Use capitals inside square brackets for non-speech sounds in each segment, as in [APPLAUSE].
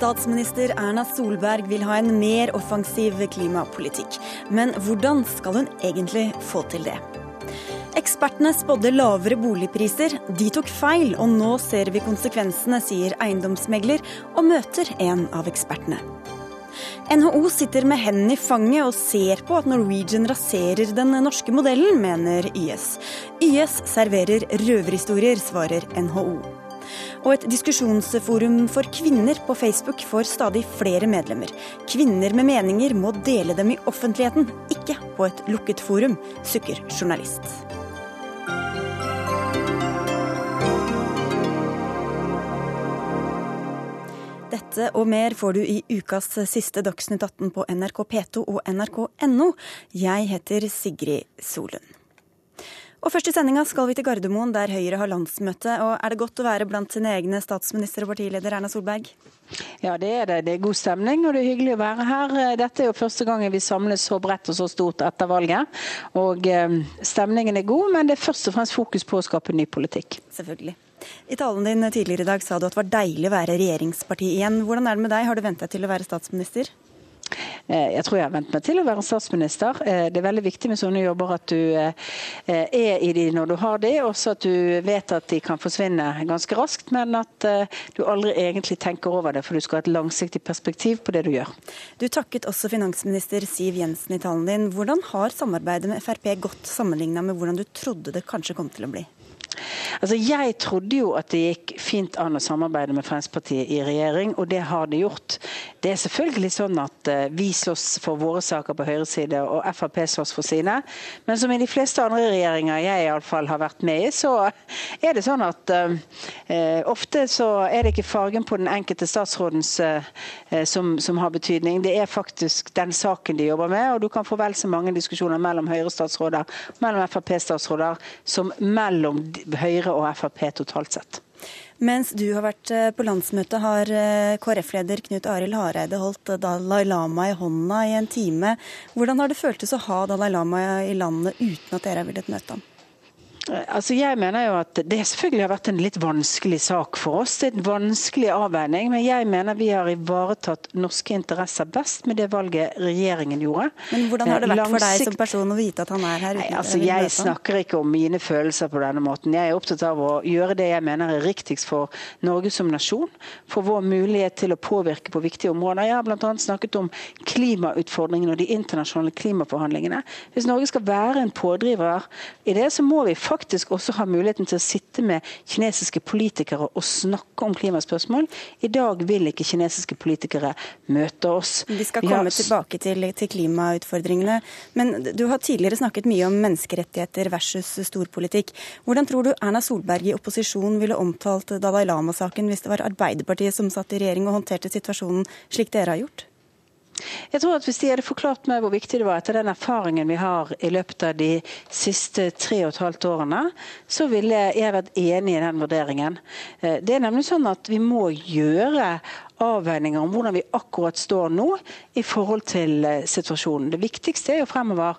Statsminister Erna Solberg vil ha en mer offensiv klimapolitikk. Men hvordan skal hun egentlig få til det? Ekspertene spådde lavere boligpriser. De tok feil, og nå ser vi konsekvensene, sier eiendomsmegler, og møter en av ekspertene. NHO sitter med hendene i fanget og ser på at Norwegian raserer den norske modellen, mener YS. YS serverer røverhistorier, svarer NHO. Og et diskusjonsforum for kvinner på Facebook får stadig flere medlemmer. Kvinner med meninger må dele dem i offentligheten, ikke på et lukket forum, sukker journalist. Dette og mer får du i ukas siste Dagsnytt 18 på NRK P2 og nrk.no. Jeg heter Sigrid Solund. Og først i sendinga skal vi til Gardermoen, der Høyre har landsmøte. Og er det godt å være blant sine egne statsminister og partileder Erna Solberg? Ja, det er det. Det er god stemning, og det er hyggelig å være her. Dette er jo første gangen vi samles så bredt og så stort etter valget. Og eh, stemningen er god, men det er først og fremst fokus på å skape ny politikk. Selvfølgelig. I talen din tidligere i dag sa du at det var deilig å være regjeringsparti igjen. Hvordan er det med deg, har du vent deg til å være statsminister? Eh, jeg tror jeg har vent meg til å være statsminister. Eh, det er veldig viktig med sånne jobber at du eh, er i de når du har de, også at du vet at de kan forsvinne ganske raskt, men at du aldri egentlig tenker over det, for du skal ha et langsiktig perspektiv på det du gjør. Du takket også finansminister Siv Jensen i talen din. Hvordan har samarbeidet med Frp gått sammenligna med hvordan du trodde det kanskje kom til å bli? Altså, Jeg trodde jo at det gikk fint an å samarbeide med Fremskrittspartiet i regjering, og det har det gjort. Det er selvfølgelig sånn at uh, vi slåss for våre saker på høyre side, og Frp slåss for sine. Men som i de fleste andre regjeringer jeg iallfall har vært med i, så er det sånn at uh, ofte så er det ikke fargen på den enkelte statsrådens uh, som, som, har betydning. Det er faktisk den saken de jobber med, og du kan få vel så mange diskusjoner mellom Høyre-statsråder, mellom Frp-statsråder, som mellom Høyre og Frp totalt sett. Mens du har vært eh, på landsmøtet, har eh, KrF-leder Knut Arild Hareide holdt Dalai Lama i hånda i en time. Hvordan har det føltes å ha Dalai Lama i landet uten at dere har villet møte ham? Altså jeg mener jo at Det selvfølgelig har vært en litt vanskelig sak for oss. Det er en vanskelig avveining. Men jeg mener vi har ivaretatt norske interesser best med det valget regjeringen gjorde. Men Hvordan har det vært for deg som person å vite at han er her? Nei, altså Jeg snakker ikke om mine følelser på denne måten. Jeg er opptatt av å gjøre det jeg mener er riktigst for Norge som nasjon. For vår mulighet til å påvirke på viktige områder. Jeg har bl.a. snakket om klimautfordringene og de internasjonale klimaforhandlingene. Hvis Norge skal være en pådriver i det, så må vi faktisk faktisk også har muligheten til å sitte med kinesiske politikere og snakke om klimaspørsmål. I dag vil ikke kinesiske politikere møte oss. Vi skal komme har... tilbake til, til, klimautfordringene. Men du har tidligere snakket mye om menneskerettigheter versus storpolitikk. Hvordan tror du Erna Solberg i opposisjon ville omtalt Dalai Lama-saken hvis det var Arbeiderpartiet som satt i regjering og håndterte situasjonen slik dere har gjort? Jeg tror at Hvis de hadde forklart meg hvor viktig det var etter den erfaringen vi har i løpet av de siste tre og et halvt årene, så ville jeg vært enig i den vurderingen. Eh, det er nemlig sånn at vi må gjøre avveininger om hvordan vi akkurat står nå i forhold til eh, situasjonen. Det viktigste er jo fremover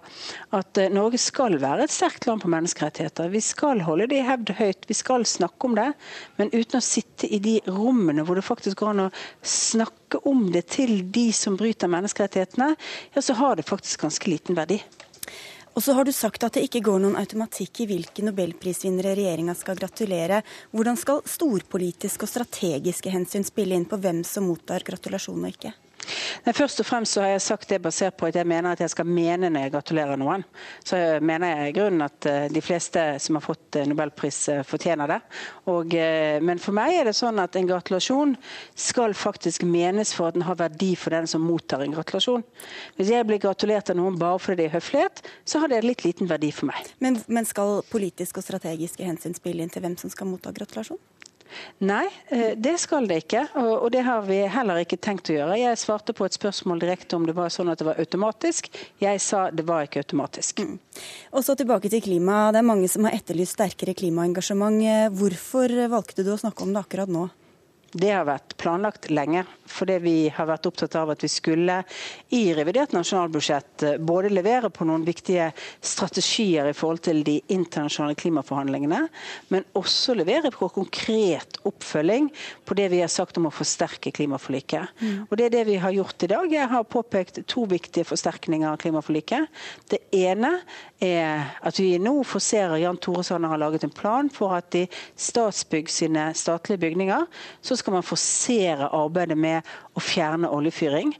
at eh, Norge skal være et sterkt land på menneskerettigheter. Vi skal holde det i hevd høyt, vi skal snakke om det, men uten å sitte i de rommene hvor det faktisk går an å snakke om det til de som bryter menneskerettighetene, ja, så har det faktisk ganske liten verdi. Og så har du sagt at det ikke går noen automatikk i hvilke nobelprisvinnere regjeringa skal gratulere. Hvordan skal storpolitiske og strategiske hensyn spille inn på hvem som mottar gratulasjon og ikke? Nei, først og fremst så har jeg sagt det basert på at jeg mener at jeg skal mene når jeg gratulerer noen. Så mener jeg i grunnen at eh, de fleste som har fått eh, nobelpris, eh, fortjener det. Og, men for meg er det sånn at en gratulasjon skal faktisk menes for at den har verdi for den som mottar en gratulasjon. Hvis jeg blir gratulert av noen bare fordi det er høflighet, så har det litt liten verdi for meg. Men, men skal politiske og strategiske hensyn spille inn til hvem som skal motta gratulasjon? Nei, eh, det skal det ikke. Og det har vi heller ikke tenkt å gjøre. Jeg svarte på et spørsmål direkte om det var sånn at det var automatisk. Jeg sa det var ikke automatisk. Mm. Og så tilbake til klima. Det er mange som har etterlyst sterkere klimaengasjement. Hvorfor valgte du å snakke om det akkurat nå? Det har vært planlagt lenge, fordi vi har vært opptatt av at vi skulle i revidert nasjonalbudsjett eh, både levere på noen viktige strategier i forhold til de internasjonale klimaforhandlingene, men også levere på konkret oppfølging på det vi har sagt om å forsterke klimaforliket. Mm. Og Det er det vi har gjort i dag. Jeg har påpekt to viktige forsterkninger av klimaforliket. Det ene er at vi nå forserer Jan Tore Sanner har laget en plan for at i Statsbygg sine statlige bygninger så skal man forsere arbeidet med å fjerne oljefyring.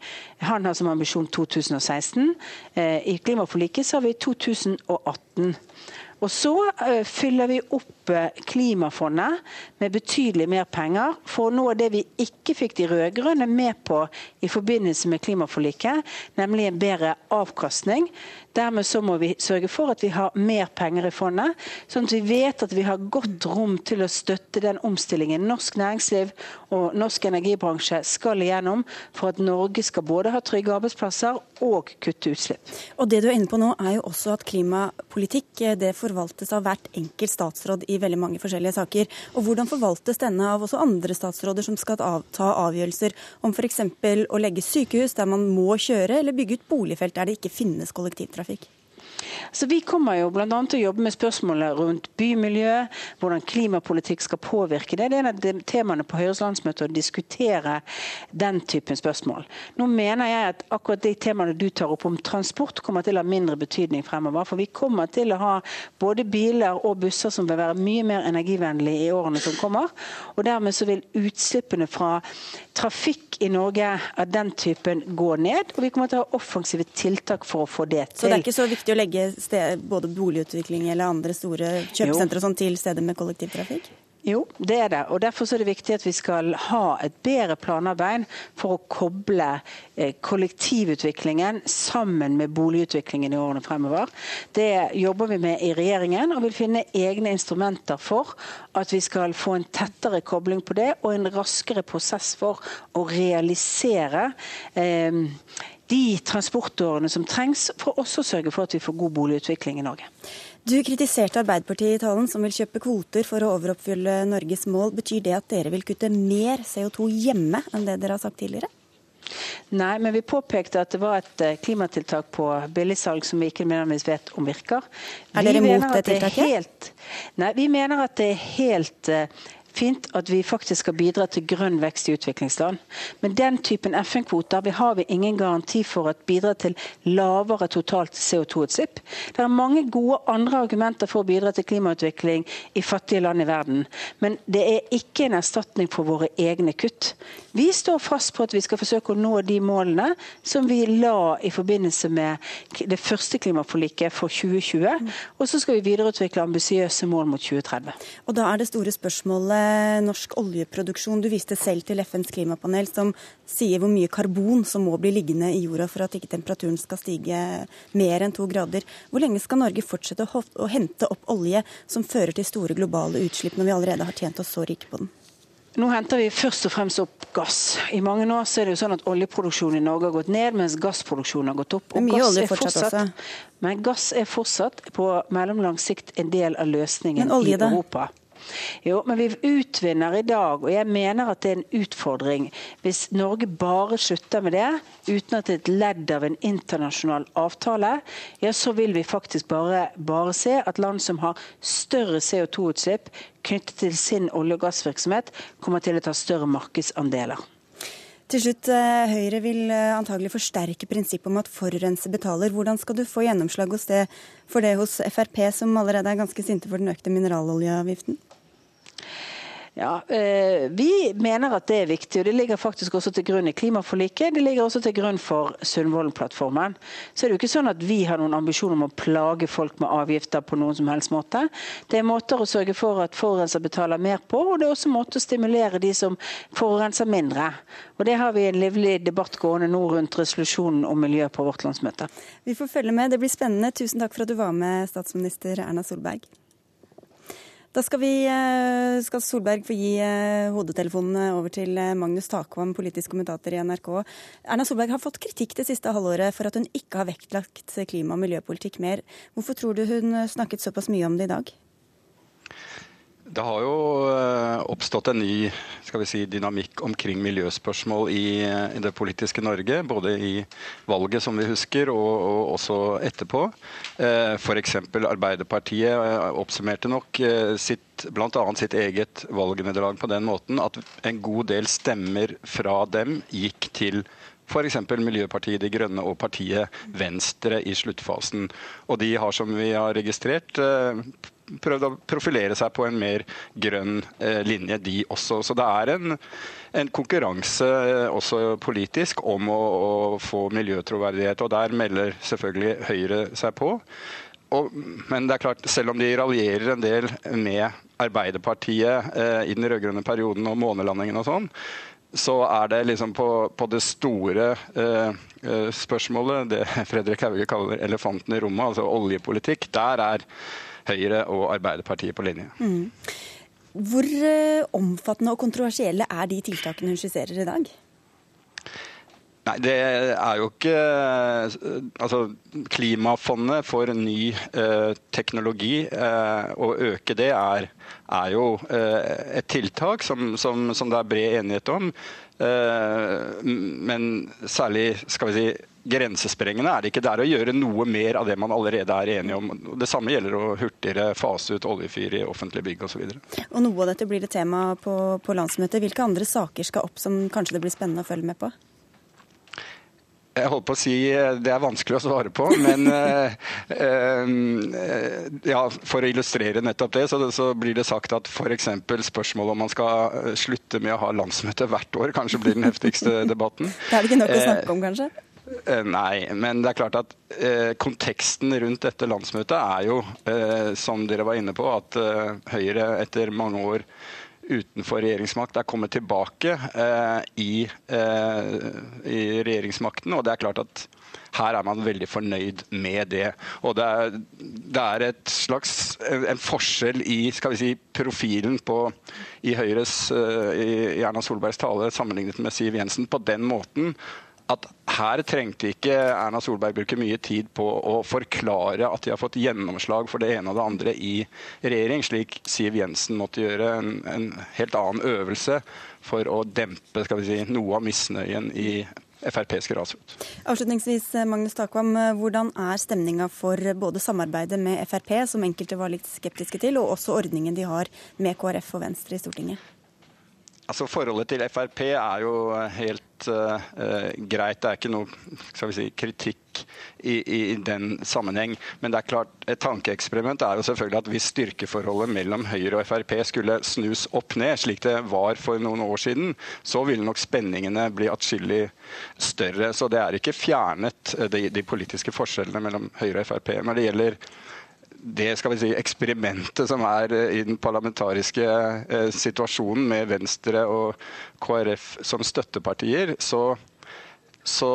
Han har som ambisjon 2016. Eh, I klimaforliket har vi 2018. Og så uh, fyller vi opp uh, klimafondet med betydelig mer penger for å nå det vi ikke fikk de rød-grønne med på i forbindelse med klimaforliket, nemlig en bedre avkastning. Dermed så må vi sørge for at vi har mer penger i fondet, sånn at vi vet at vi har godt rom til å støtte den omstillingen norsk næringsliv og norsk energibransje skal igjennom for at Norge skal både ha trygge arbeidsplasser og kutte utslipp. Og Det du er inne på nå er jo også at klimapolitikk det forvaltes av hvert enkelt statsråd i veldig mange forskjellige saker. Og Hvordan forvaltes denne av også andre statsråder som skal ta avgjørelser om f.eks. å legge sykehus der man må kjøre, eller bygge ut boligfelt der det ikke finnes kollektivtrafikk? Trafikk? Så Vi kommer jo bl.a. til å jobbe med spørsmålet rundt bymiljø, hvordan klimapolitikk skal påvirke det. Det er en av temaene på Høyres landsmøte å diskutere den typen spørsmål. Nå mener jeg at akkurat de temaene du tar opp om transport, kommer til å ha mindre betydning fremover. For vi kommer til å ha både biler og busser som vil være mye mer energivennlige i årene som kommer. Og dermed så vil utslippene fra trafikk i Norge av den typen gå ned. Og vi kommer til å ha offensive tiltak for å få det til. Så det er ikke så viktig å legge sted, både boligutvikling eller andre store kjøpesentre sånn til steder med kollektivtrafikk? Jo, det er det. og Derfor er det viktig at vi skal ha et bedre planarbeid for å koble eh, kollektivutviklingen sammen med boligutviklingen i årene fremover. Det jobber vi med i regjeringen, og vil finne egne instrumenter for at vi skal få en tettere kobling på det, og en raskere prosess for å realisere eh, de transportårene som trengs for også å sørge for at vi får god boligutvikling i Norge. Du kritiserte Arbeiderpartiet i talen, som vil kjøpe kvoter for å overoppfylle Norges mål. Betyr det at dere vil kutte mer CO2 hjemme enn det dere har sagt tidligere? Nei, men vi påpekte at det var et eh, klimatiltak på billigsalg som vi ikke nødvendigvis vet om virker. Er dere imot det tiltaket? Helt, nei, vi mener at det er helt uh, fint at vi faktisk skal bidra til grønn vekst i utviklingsland. Men den typen FN-kvoter har vi ingen garanti for at bidrar til lavere totalt CO2-utslipp. Det er mange gode andre argumenter for å bidra til klimautvikling i fattige land i verden. Men det er ikke en erstatning for våre egne kutt. Vi står fast på at vi skal forsøke å nå de målene som vi la i forbindelse med det første klimaforliket for 2020. Og så skal vi videreutvikle ambisiøse mål mot 2030. Og da er det store spørsmålet norsk oljeproduksjon. Du viste selv til FNs klimapanel, som sier hvor mye karbon som må bli liggende i jorda for at ikke temperaturen skal stige mer enn to grader. Hvor lenge skal Norge fortsette å hente opp olje som fører til store globale utslipp, når vi allerede har tjent oss så rike på den? Nå henter vi først og fremst opp gass. I mange år så er det jo sånn at oljeproduksjonen i Norge har gått ned, mens gassproduksjonen har gått opp. Og mye olje fortsatt, fortsatt, Men gass er fortsatt på mellomlang sikt en del av løsningen i Europa. Jo, men vi utvinner i dag, og jeg mener at det er en utfordring hvis Norge bare slutter med det, uten at det er et ledd av en internasjonal avtale, ja, så vil vi faktisk bare, bare se at land som har større CO2-utslipp knyttet til sin olje- og gassvirksomhet, kommer til å ta større markedsandeler. Til slutt, eh, Høyre vil eh, antagelig forsterke prinsippet om at forurenser betaler. Hvordan skal du få gjennomslag hos det, for det hos Frp, som allerede er ganske sinte for den økte mineraloljeavgiften? Ja, eh, Vi mener at det er viktig, og det ligger faktisk også til grunn i klimaforliket. Det ligger også til grunn for Sundvolden-plattformen. Så er det jo ikke sånn at vi har noen ambisjon om å plage folk med avgifter på noen som helst måte. Det er måter å sørge for at forurenser betaler mer på, og det er også måter å stimulere de som forurenser mindre. Og Det har vi en livlig debatt gående nå rundt resolusjonen om miljø på vårt landsmøte. Vi får følge med, det blir spennende. Tusen takk for at du var med, statsminister Erna Solberg. Da skal, vi, eh, skal Solberg få gi hodetelefonen hodetelefonene over til eh, Magnus Takvam, politisk kommentator i NRK. Erna Solberg har fått kritikk det siste halvåret for at hun ikke har vektlagt klima- og miljøpolitikk mer. Hvorfor tror du hun snakket såpass mye om det i dag? Det har jo eh, oppstått en ny si, dynamikk omkring miljøspørsmål i, i det politiske Norge. Både i valget, som vi husker, og, og også etterpå. Eh, F.eks. Arbeiderpartiet eh, oppsummerte nok sitt, bl.a. sitt eget valgnederlag på den måten at en god del stemmer fra dem gikk til f.eks. Miljøpartiet De Grønne og partiet Venstre i sluttfasen. Og de har, som vi har registrert, prøvd å profilere seg på en mer grønn eh, linje, de også. Så det er en, en konkurranse eh, også politisk om å, å, få miljøtroverdighet. Og der melder selvfølgelig Høyre seg på. Og, men det er klart, selv om de raljerer en del med Arbeiderpartiet eh, i den rød-grønne perioden og månelandingen og sånn, så er det liksom på, på det store eh, eh spørsmålet, det [LAUGHS] Fredrik Hauge kaller elefanten i rommet, altså oljepolitikk, der er Høyre og Arbeiderpartiet på linje. Mm. Hvor eh, omfattende og kontroversielle er de tiltakene hun skisserer i dag? Nei, det er jo ikke Altså, Klimafondet for ny eh, teknologi, eh, å øke det, er, er jo eh, et tiltak som, som, som, det er bred enighet om. Eh, men særlig skal vi si, grensesprengende er det ikke. Det er å gjøre noe mer av det man allerede er enige om. Det samme gjelder å hurtigere fase ut oljefyr i offentlige bygg osv. Noe av dette blir et tema på, på landsmøtet. Hvilke andre saker skal opp som kanskje det blir spennende å følge med på? Jeg holdt på å si eh, det er vanskelig å svare på, men uh, [LAUGHS] uh, ja, for å illustrere nettopp det, så, så blir det sagt at f.eks. spørsmålet om man skal slutte med å ha landsmøte hvert år, kanskje blir den heftigste [LAUGHS] debatten. Det er det ikke nok å snakke om, kanskje? Eh, nei, men det er klart at eh, konteksten rundt dette landsmøtet er jo, eh, som dere var inne på, at eh, Høyre etter mange år utenfor regjeringsmakt er kommet tilbake eh, i, eh, i, regjeringsmakten. Og det er klart at her er man veldig fornøyd med det. Og det er, det er et slags en, forskjell i skal vi si, profilen på, i Høyres i Erna Solbergs tale sammenlignet med Siv Jensen på den måten at her trengte ikke Erna Solberg bruke mye tid på å forklare at de har fått gjennomslag for det ene og det andre i regjering, slik Siv Jensen måtte gjøre en, en helt annen øvelse for å dempe si, noe av misnøyen i FrPs grasrot. Avslutningsvis, Magnus Takvam, hvordan er stemninga for både samarbeidet med Frp, som enkelte var litt skeptiske til, og også ordningen de har med KrF og Venstre i Stortinget? Altså Forholdet til Frp er jo helt uh, greit. Det er ikke noe si, kritikk i, i, den sammenheng. Men det er klart, et tankeeksperiment er jo selvfølgelig at hvis styrkeforholdet mellom Høyre og Frp skulle snus opp ned, slik det var for noen år siden, så ville nok spenningene bli atskillig større. Så det er ikke fjernet, eh, de, de politiske forskjellene mellom Høyre og Frp. Når det gjelder det skal vi si, eksperimentet som er eh, i den parlamentariske eh, situasjonen med Venstre og KrF som støttepartier, så, så,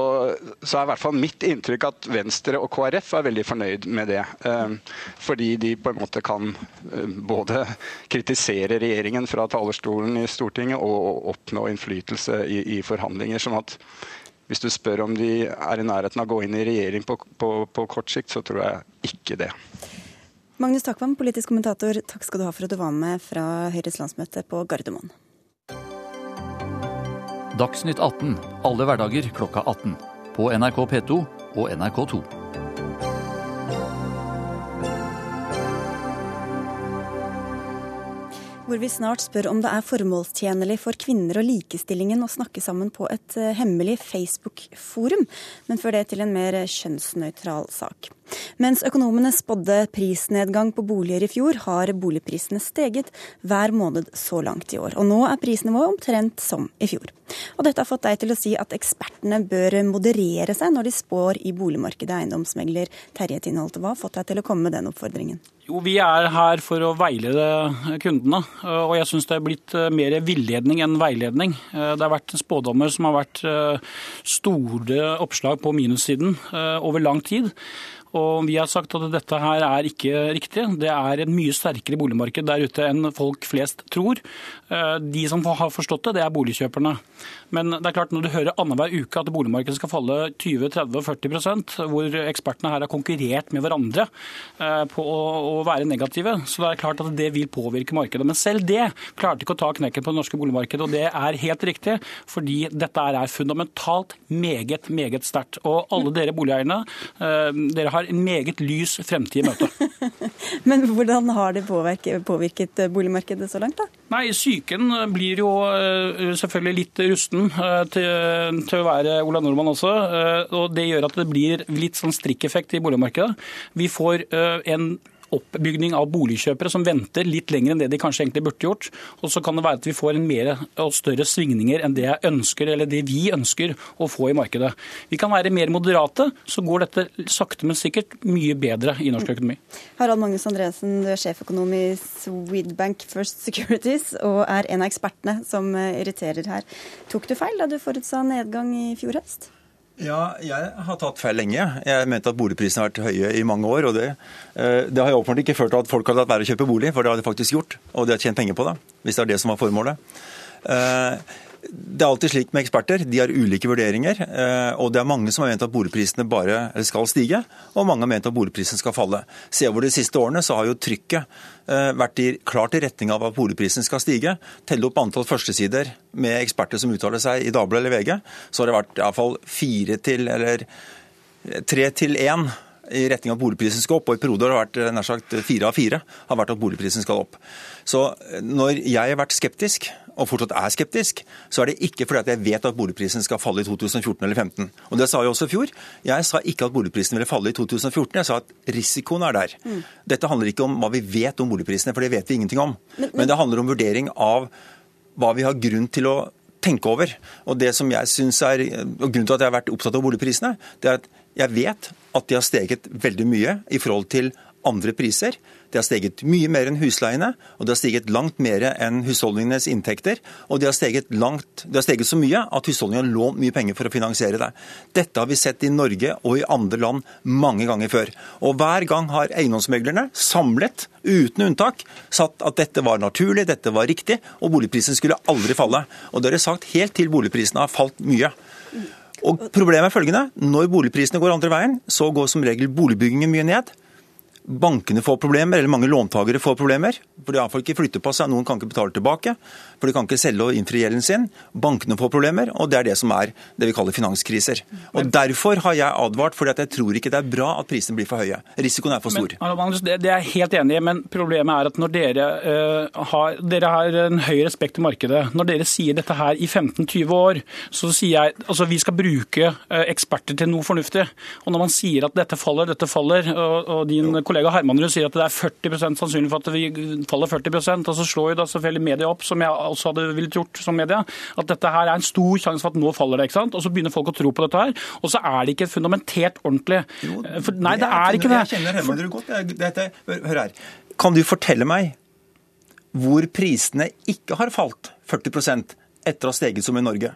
så, er i hvert fall mitt inntrykk at Venstre og KrF er veldig fornøyd med det. Eh, fordi de på en måte kan både kritisere regjeringen fra talerstolen i Stortinget og oppnå innflytelse i, i forhandlinger. sånn at hvis du spør om de er i nærheten av å gå inn i regjering på, på, på kort sikt, så tror jeg ikke det. Magnus Takvam, politisk kommentator, takk skal du ha for at du var med fra Høyres landsmøte på Gardermoen. Dagsnytt 18 alle hverdager klokka 18. På NRK P2 og NRK2. hvor vi snart spør om det er formålstjenlig for kvinner og likestillingen å snakke sammen på et eh, hemmelig Facebook-forum, men før det til en mer kjønnsnøytral sak. Mens økonomene spådde prisnedgang på boliger i fjor, har boligprisene steget hver måned så langt i år. Og nå er prisnivået omtrent som i fjor. Og dette har fått deg til å si at ekspertene bør moderere seg når de spår i boligmarkedet. Eiendomsmegler Terje Tinholt, hva har fått deg til å komme med den oppfordringen? Jo, Vi er her for å veilede kundene. Og jeg syns det er blitt eh, mer villedning enn veiledning. Eh, det har vært spådommer som har vært eh, store oppslag på minussiden over lang tid. Og vi har sagt at dette her er ikke riktig. Det er et mye sterkere boligmarked der ute enn folk flest tror. Eh, de som har forstått det, det er boligkjøperne. Men det er klart når du hører annenhver uke at boligmarkedet skal falle 20-30-40% hvor ekspertene her har konkurrert med hverandre eh, på å være negative, så det er klart at det vil påvirke markedet. Men selv det klarte ikke å ta knekken på det norske boligmarkedet, og det er helt riktig. Fordi dette er fundamentalt meget, meget sterkt. Og alle dere boligeierne, eh, dere har en meget lys fremtid i møte. [LAUGHS] Men hvordan har det påvirket boligmarkedet så langt, da? Nei, Psyken blir jo eh, selvfølgelig litt rusten eh, til, til å være Ola Nordmann også. og Det gjør at det blir litt sånn strikkeffekt i boligmarkedet. Vi får en oppbygning av boligkjøpere som venter litt lenger enn det de kanskje egentlig burde gjort. Og så kan det være at vi får en mer og større svingninger enn det jeg ønsker, eller det vi ønsker å få i markedet. Vi kan være mer moderate, så går dette sakte, men sikkert mye bedre i norsk økonomi. Harald Magnus Andresen, du er sjeføkonom i Swedbank First Securities og er en av ekspertene som irriterer her. Tok du feil da du forutsa nedgang i fjor høst? Ja, jeg har tatt feil lenge. Jeg mente at boligprisene har vært høye i mange år. og Det, eh, det har jo åpenbart ikke ført til at folk har latt være å kjøpe bolig, for det har de faktisk gjort. Og de har tjent penger på det, hvis det er det som var formålet. Eh, det er alltid slik med eksperter. De har ulike vurderinger. Eh, og det er mange som har ment at boligprisene bare skal stige, og mange har ment at boligprisen skal falle. Se over de siste årene så har jo trykket eh, vært i, klart i retning av at boligprisen skal stige. Telle opp antall førstesider med eksperter som uttaler seg i Dagbladet eller VG, så har det vært iallfall fire til, eller tre til én i retning av at boligprisen skal opp, og i perioder har det vært nær sagt fire av fire har vært at boligprisen skal opp. Så når jeg har vært skeptisk, og fortsatt er skeptisk, så er det ikke fordi at jeg vet at boligprisen skal falle i 2014 eller 2015. Og Det sa jeg også i fjor. Jeg sa ikke at boligprisen ville falle i 2014, jeg sa at risikoen er der. Mm. Dette handler ikke om hva vi vet om boligprisene, for det vet vi ingenting om. Men, men... men det handler om vurdering av hva vi har grunn til å tenke over. Og det som jeg synes er, og Grunnen til at jeg har vært opptatt av boligprisene, det er at jeg vet at de har steget veldig mye i forhold til andre priser. De har steget mye mer enn husleiene, og de har steget langt mer enn husholdningenes inntekter. Og de har steget, langt, de har steget så mye at husholdningene lånt mye penger for å finansiere det. Dette har vi sett i Norge og i andre land mange ganger før. Og hver gang har eiendomsmeglerne samlet, uten unntak, satt at dette var naturlig, dette var riktig, og boligprisen skulle aldri falle. Og det har de sagt helt til boligprisene har falt mye. Og Problemet er følgende. Når boligprisene går andre veien, så går som regel boligbyggingen mye ned bankene får problemer, eller mange låntakere får problemer. For de har ikke flyttet på seg, noen kan ikke betale tilbake. For de kan ikke selge og innfri gjelden sin. Bankene får problemer, og det er det som er det vi kaller finanskriser. Og Derfor har jeg advart, for jeg tror ikke det er bra at prisene blir for høye. Risikoen er for stor. Men, det er jeg helt enig i, men problemet er at når dere, uh, har, dere har en høy respekt i markedet, når dere sier dette her i 15-20 år, så sier jeg altså vi skal bruke uh, eksperter til noe fornuftig. Og når man sier at dette faller, dette faller, og, og din kollega kollega Hermanrud sier at det er 40 sannsynlig for at vi faller 40% og så slår jo da selvfølgelig media opp, som jeg også hadde villet gjort som media, at dette her er en stor sjanse for at nå faller det. ikke sant? Og så begynner folk å tro på dette her. Og så er det ikke fundamentert ordentlig. Jo, for, nei, det er ikke det. Jeg kjenner Hermanrud godt. Dette, hør her. Kan du fortelle meg hvor prisene ikke har falt 40 etter å ha steget som i Norge?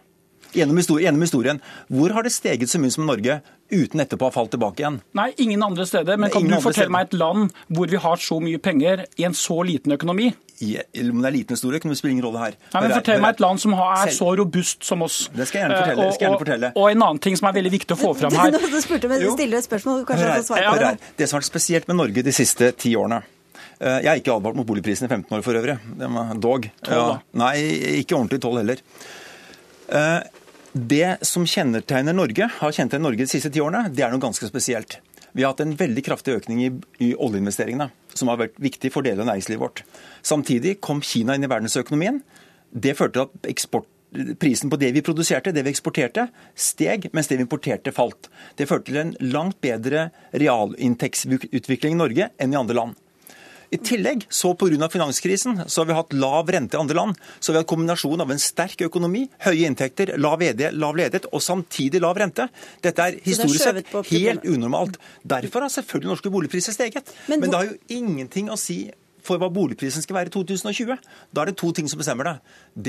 Gjennom historien, gjennom historien. Hvor har det steget så mye som i Norge uten etterpå å ha falt tilbake igjen? Nei, ingen andre steder. Men kan du fortelle meg et land hvor vi har så mye penger i en så liten økonomi? Om det er liten eller stor det spiller ingen rolle her. Nei, men Fortell meg et land som er så robust som oss. Det skal jeg gjerne fortelle. Og, gjerne fortelle. Og, og, en annen ting som er veldig viktig å få [LAUGHS] fram her. Du spurte, meg, du stiller et spørsmål, kanskje jeg får svar på det. Det som har vært spesielt med Norge de siste ti årene eh, jeg har ikke advart mot boligprisen i 15 år for øvrig. Dog. 12, ja, nei, ikke ordentlig 12 heller. Det som kjennetegner Norge, har kjennetegnet Norge de siste ti årene, det er noe ganske spesielt. Vi har hatt en veldig kraftig økning i, i oljeinvesteringene, som har vært viktig for deler av næringslivet vårt. Samtidig kom Kina inn i verdensøkonomien. Det førte til at eksport, prisen på det vi produserte, det vi eksporterte, steg, mens det vi importerte, falt. Det førte til en langt bedre realinntektsutvikling i Norge enn i andre land. I tillegg, så pga. finanskrisen, så har vi hatt lav rente i andre land. Så vi har hatt kombinasjon av en sterk økonomi, høye inntekter, lav, ED, lav ledighet og samtidig lav rente. Dette er historisk sett helt unormalt. Derfor har selvfølgelig norske boligpriser steget. Men, Men det har jo ingenting å si for hva boligprisen skal være i 2020. Da er det to ting som bestemmer det.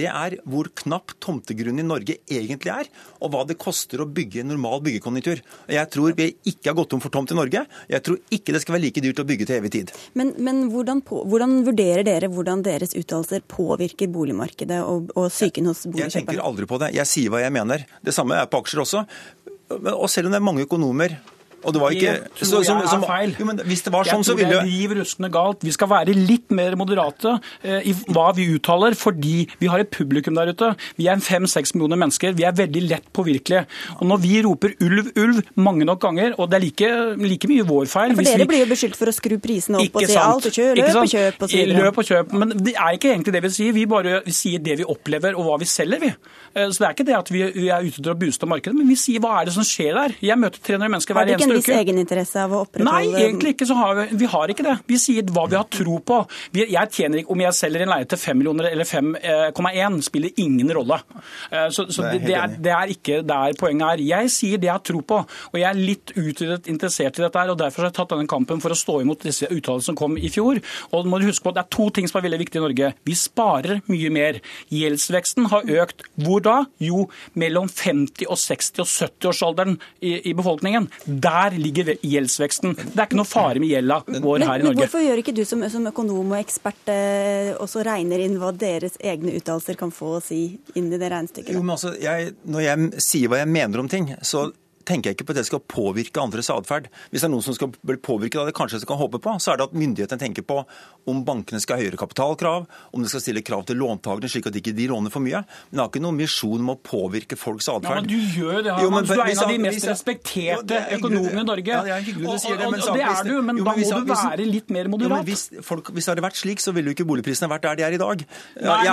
Det er hvor knapp tomtegrunn i Norge egentlig er, og hva det koster å bygge en normal byggekonjunktur. Jeg tror vi ikke har gått om for tomt i Norge. Jeg tror ikke det skal være like dyrt å bygge til evig tid. Men, men hvordan, på, hvordan, vurderer dere hvordan deres uttalelser påvirker boligmarkedet og, og psyken hos boligkjøperne? Jeg tenker aldri på det. Jeg sier hva jeg mener. Det samme er på aksjer også. Og selv om det er mange økonomer og det var ikke Det tror jeg som, som, feil. Jo, men hvis det var sånn, så jeg tror ville det er liv ruskende galt. Vi skal være litt mer moderate eh, i hva vi uttaler, fordi vi har et publikum der ute. Vi er fem-seks millioner mennesker. Vi er veldig lett påvirkelige. Og når vi roper ulv, ulv mange nok ganger, og det er like, like mye vår feil For hvis dere vi- blir jo beskyldt for å skru prisene opp og si sant. alt og kjøp, løp og kjøp og så videre. Løp og kjøp. Men det er ikke egentlig det vi sier. Vi bare vi sier det vi opplever og hva vi selger, vi. Eh, Så det er ikke det at vi, vi er ute til å booste markedet, men vi sier hva er det som skjer der. Jeg møter 300 mennesker hver eneste viss egeninteresse av å opprettholde Nei, egentlig ikke. så har Vi vi har ikke det. Vi sier hva vi har tro på. Vi, jeg tjener ikke, Om jeg selger en leie til 5 millioner eller 5,1, spiller ingen rolle. Eh, Så, så Det er det, det, er, det er ikke der poenget er. Jeg sier det jeg har tro på, og jeg er litt utvidet interessert i dette. her, og Derfor har jeg tatt denne kampen for å stå imot disse uttalelsene som kom i fjor. Og må du huske på at Det er to ting som er veldig viktig i Norge. Vi sparer mye mer. Gjeldsveksten har økt. Hvor da? Jo, mellom 50 og 60 og 70-årsalderen i, i befolkningen. Der ligger gjeldsveksten. Det er ikke noe fare med gjelda vår Men, her i men Norge. hvorfor gjør ikke du som, som økonom og ekspert eh, også regner inn hva deres egne uttalelser kan få å si inn i det regnestykket? Jo, men altså, jeg, Når jeg sier hva jeg mener om ting, så tenker jeg ikke på at det skal påvirke andres atferd. Hvis det er noen som skal bli påvirket av det, kanskje jeg kan håpe på, så er det at myndighetene tenker på om bankene skal ha høyere kapitalkrav, om de skal stille krav til låntakerne slik at ikke de låner for mye. Men det har ikke noen misjon om å påvirke folks Ja, atferd. men Du gjør det, Jo, men Du er en av de mest respekterte er økonomene i Norge. Ja, det er hyggelig du sier det, Og- men og, og det er du, men Jo, da må du være litt mer Jo, men hvis, folk, hvis det hadde vært slik, så ville jo ikke boligprisene vært der de er i dag.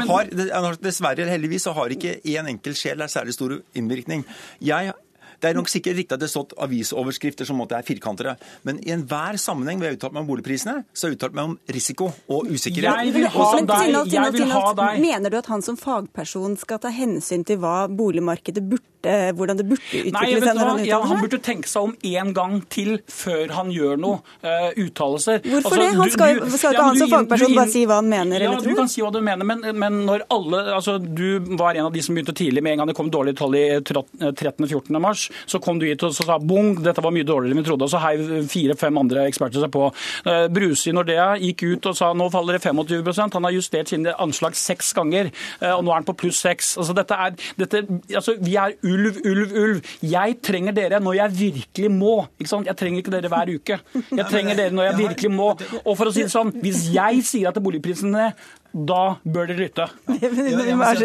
Har, dessverre heldigvis så har ikke én enkelt sjel der særlig stor innvirkning. Jeg det er nok sikkert riktig at det har stått avisoverskrifter som måtte er firkantere, men i enhver sammenheng hvor jeg har uttalt meg om boligprisene, så har jeg uttalt meg om risiko og usikkerhet. Jeg vil ha men deg. Vil ha deg. Mener du at han som fagperson skal ta hensyn til hva boligmarkedet burde, hvordan det burde utvikle seg når han Ja, han burde tenke seg om en gang til før han gjør noe uh, uttalelser. Hvorfor Altså, det? Han skal, du- skal ikke Ja, han som fagperson bare si hva han mener Ja, eller du kan si hva du mener, men, men når alle altså Du var en av de som begynte tidlig. Med en gang det kom dårlige tall i 13.-14. mars, så kom du hit og så sa bong, dette var mye dårligere enn vi trodde. Og så heiv fire-fem andre eksperter seg på. Eh, Bruse i Nordea gikk ut og sa nå faller det 25% Han har justert sine anslag seks ganger, eh, og nå er han på pluss seks. Altså, dette er, dette, altså, vi er ulv, ulv, ulv. Jeg trenger dere når jeg virkelig må. Ikke sant? Jeg trenger ikke dere hver uke. Jeg [LAUGHS] trenger dere når jeg virkelig må. Og for å si det sånn, hvis jeg sier at boligprisene da bør dere lytte. Ja, jeg, si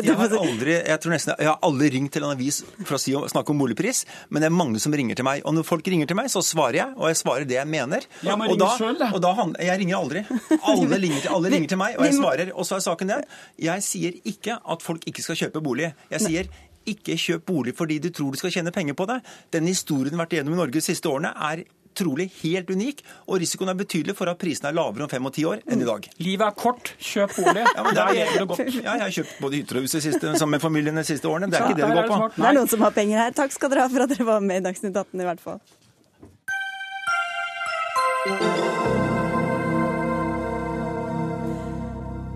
jeg, har [LAUGHS] aldri, jeg, tror nesten, jeg har aldri ringt til en avis for å si, snakke om boligpris, men det er mange som ringer til meg. Og når folk ringer til meg, så svarer jeg, og jeg svarer det jeg mener. Ja, men og da, selv, da. og da Jeg ringer aldri. Alle ringer, til, alle [LAUGHS] ringer til meg, og jeg svarer. Og så er saken den. Jeg sier ikke at folk ikke skal kjøpe bolig. Jeg sier ikke kjøp bolig fordi du tror du skal tjene penger på det. Den historien vi har vært igjennom i Norge de siste årene, er trolig helt unik, og risikoen er betydelig for at prisene er lavere om fem og ti år enn i dag. Livet er kort, kjøp bolig. Ja, men det er, det godt. ja, jeg har kjøpt både hytter og hus sammen med familien de siste årene. Det er ikke det det går på. Det er noen som har penger her. Takk skal dere ha for at dere var med i Dagsnytt 18 i hvert fall.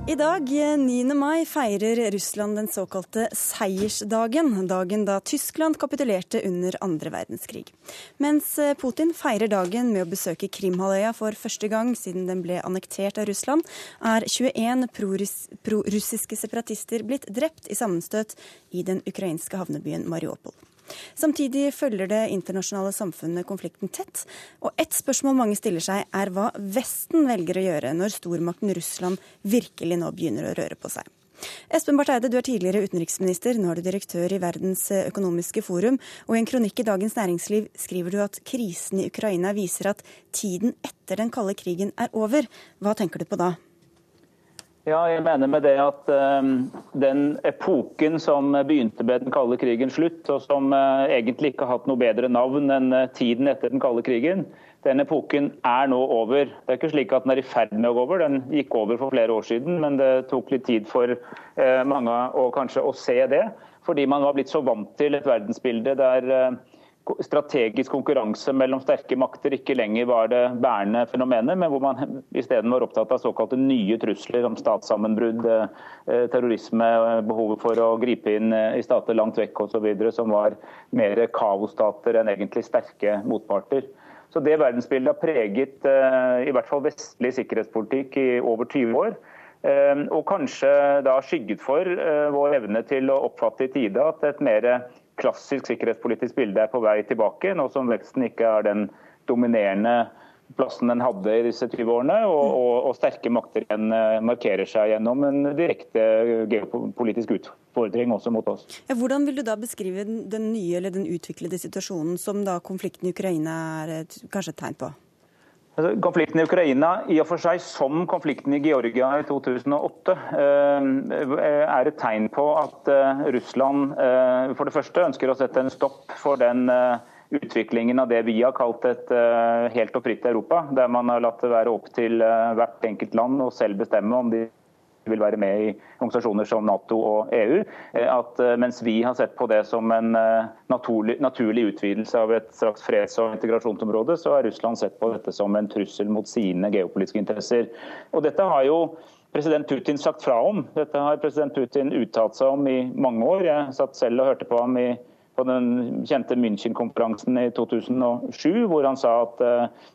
I dag, 9. mai, feirer Russland den såkalte seiersdagen. Dagen da Tyskland kapitulerte under andre verdenskrig. Mens Putin feirer dagen med å besøke Krimhalvøya for første gang siden den ble annektert av Russland, er 21 prorussiske separatister blitt drept i sammenstøt i den ukrainske havnebyen Mariupol. Samtidig følger det internasjonale samfunnet konflikten tett. Og ett spørsmål mange stiller seg, er hva Vesten velger å gjøre når stormakten Russland virkelig nå begynner å røre på seg. Espen Barth Eide, du er tidligere utenriksminister, nå er du direktør i Verdens økonomiske forum. Og i en kronikk i Dagens Næringsliv skriver du at krisen i Ukraina viser at tiden etter den kalde krigen er over. Hva tenker du på da? Ja, jeg mener med det at eh, den epoken som begynte med den kalde krigen slutt, og som eh, egentlig ikke har hatt noe bedre navn enn eh, tiden etter den kalde krigen, den epoken er nå over. Det er ikke slik at den er i ferd med å gå over, den gikk over for flere år siden, men det tok litt tid for eh, mange å kanskje å se det. Fordi man var blitt så vant til et verdensbilde der strategisk konkurranse mellom sterke makter ikke lenger var det bærende fenomenet, men hvor man isteden var opptatt av såkalte nye trusler om statssammenbrudd, eh, terrorisme, behovet for å gripe inn eh, i stater langt vekk osv., som var mer kaosstater enn egentlig sterke motparter. Så Det verdensbildet har preget eh, i hvert fall vestlig sikkerhetspolitikk i over 20 år. Og kanskje da skygget for vår evne til å oppfatte i tide at et mer klassisk sikkerhetspolitisk bilde er på vei tilbake, nå som veksten ikke er den dominerende plassen den hadde i disse 20 årene, og, og, og sterke makter igjen eh, markerer seg gjennom en direkte geopolitisk utfordring også mot oss. Hvordan vil du da beskrive den nye eller den utviklede situasjonen som da konflikten i Ukraina er et, kanskje et tegn på? Altså, konflikten i Ukraina, i og for seg som konflikten i Georgia i 2008, eh, er et tegn på at eh, Russland eh, for det første ønsker å sette en stopp for den utviklingen av det vi har kalt et helt og fritt Europa, der man har latt det være opp til hvert enkelt land å selv bestemme om de vil være med i organisasjoner som Nato og EU. Eh, at eh, mens vi har sett på det som en eh, naturlig, naturlig utvidelse av et slags freds- og integrasjonsområde, så har Russland sett på dette som en trussel mot sine geopolitiske interesser. Og dette har jo president Putin sagt fra om. Dette har president Putin uttalt seg om i mange år. Jeg satt selv og hørte på ham i på den kjente München-konferansen i 2007, hvor han sa at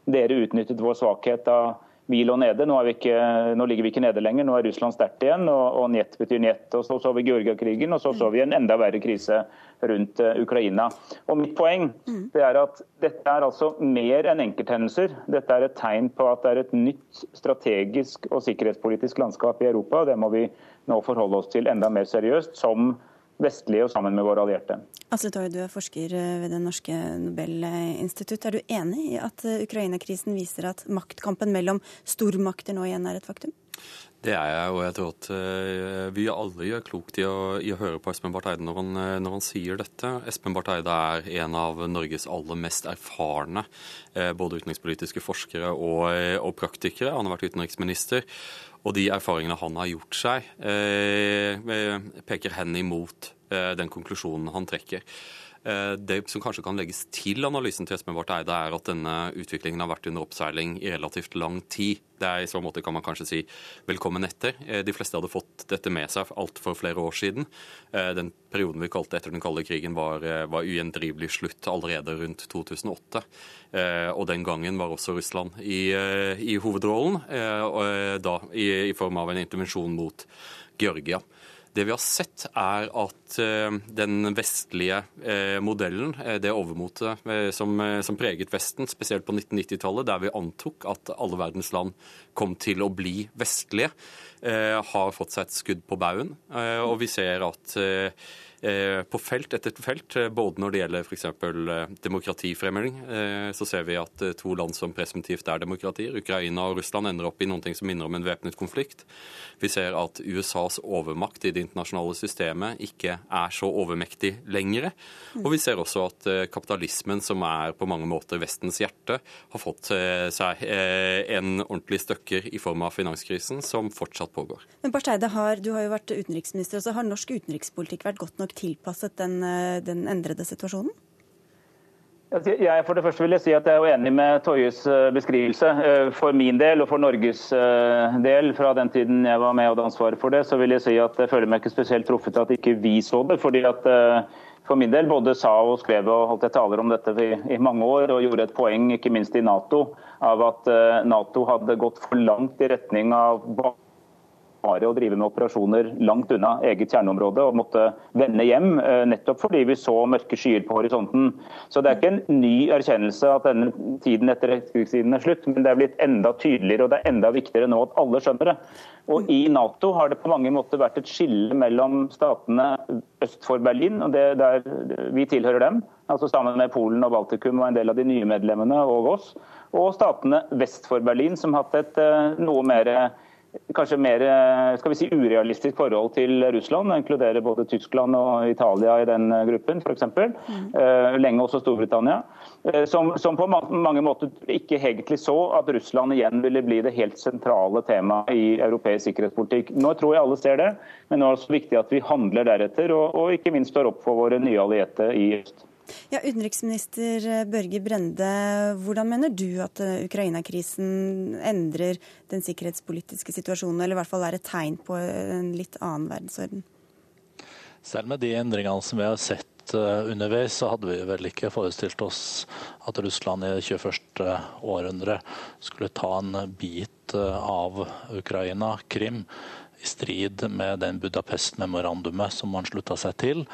dere utnyttet vår svakhet da vi lå nede. Nå, ikke, nå, ligger vi ikke nede lenger, nå er Russland sterkt igjen. Og, og njet betyr njet. Og Så så vi Georgia-krigen, og så så vi en enda verre krise rundt uh, Ukraina. Og Mitt poeng det er at dette er altså mer enn enkelthendelser. Dette er et tegn på at det er et nytt strategisk og sikkerhetspolitisk landskap i Europa. og Det må vi nå forholde oss til enda mer seriøst. som vestlige og sammen med våre allierte. Asle Toy, du er forsker eh, ved Det norske Nobelinstitutt. Er du enig i at eh, Ukraina-krisen viser at maktkampen mellom stormakter nå igjen er et faktum? Det er jeg, og jeg tror at uh, vi alle gjør klokt i å, i å, høre på Espen Barth Eide når han, når han, sier dette. Espen Barth Eide er en av Norges aller mest erfarne uh, både utenrikspolitiske forskere og, og, praktikere. Han har vært utenriksminister. Og de erfaringene han har gjort seg, uh, peker hen imot den konklusjonen han trekker. Eh, det som kanskje kan legges til analysen til Espen Barth Eide, er at denne utviklingen har vært under oppseiling i relativt lang tid. Det er I så måte kan man kanskje si velkommen etter. Eh, de fleste hadde fått dette med seg altfor flere år siden. Eh, den perioden vi kalte etter den kalde krigen var, var ugjendrivelig slutt allerede rundt 2008. Og den gangen var også Russland i, i hovedrollen, da i, i form av en intervensjon mot Georgia. Det vi har sett, er at eh, den vestlige eh, modellen, eh, det overmotet som, som preget Vesten, spesielt på 1990-tallet, der vi antok at alle verdens land kom til å bli vestlige, har fått seg et skudd på baugen. Og vi ser at på felt etter felt, eh, både når det gjelder f.eks. Eh, demokratifremming, så ser vi at to land som presumptivt er demokratier, Ukraina og Russland, ender opp i noe som minner om en væpnet konflikt. Vi ser at USAs overmakt i det internasjonale systemet ikke er så overmektig lenger. Og vi ser også at kapitalismen, som er på mange måter Vestens hjerte, har fått seg en ordentlig støkker i form av finanskrisen, som fortsatt pågår. Men Barsteide, har, du har jo vært utenriksminister, og så har norsk utenrikspolitikk vært godt nok tilpasset den, eh, den endrede situasjonen? Jeg, for det første vil jeg si at jeg er enig med Toyes eh, beskrivelse. Eh, for min del og for Norges del, fra den tiden jeg var med og hadde ansvaret for det, så vil jeg si at jeg føler meg ikke spesielt truffet at ikke vi så det. fordi at for min del både sa og skrev og holdt jeg taler om dette i mange år og gjorde et poeng, ikke minst i Nato, av at Nato hadde gått for langt i retning av bare å drive med operasjoner langt unna eget kjerneområde og måtte vende hjem, eh, nettopp fordi vi så mørke skyer på horisonten. Så Det er ikke en ny erkjennelse at denne tiden etter etterkrigstiden er slutt, men det er blitt enda tydeligere og det er enda viktigere nå at alle skjønner det. Og I Nato har det på mange måter vært et skille mellom statene øst for Berlin, og det der vi tilhører dem, altså sammen med Polen og Baltikum og en del av de nye medlemmene og oss, og statene vest for Berlin, som har hatt et eh, noe mer kanskje mer eh, skal vi si, urealistisk forhold til Russland. Det inkluderer både Tyskland og Italia i den eh, gruppen, f.eks. Mm. Uh, lenge også Storbritannia. Som, som, på mange måter ikke egentlig så at Russland igjen ville bli det helt sentrale temaet i europeisk sikkerhetspolitikk. Nå tror jeg alle ser det, men nå er det også viktig at vi handler deretter, og, og ikke minst står opp for våre nye allierte i øst. Ja, Utenriksminister Børge Brende, hvordan mener du at Ukraina-krisen endrer den sikkerhetspolitiske situasjonen, eller i hvert fall er et tegn på en litt annen verdensorden? Selv med de endringene som vi har sett underveis, så hadde vi vel ikke forestilt oss at Russland i det 21. århundre skulle ta en bit av Ukraina, Krim, i strid med den Budapest-memorandumet som man slutta seg til.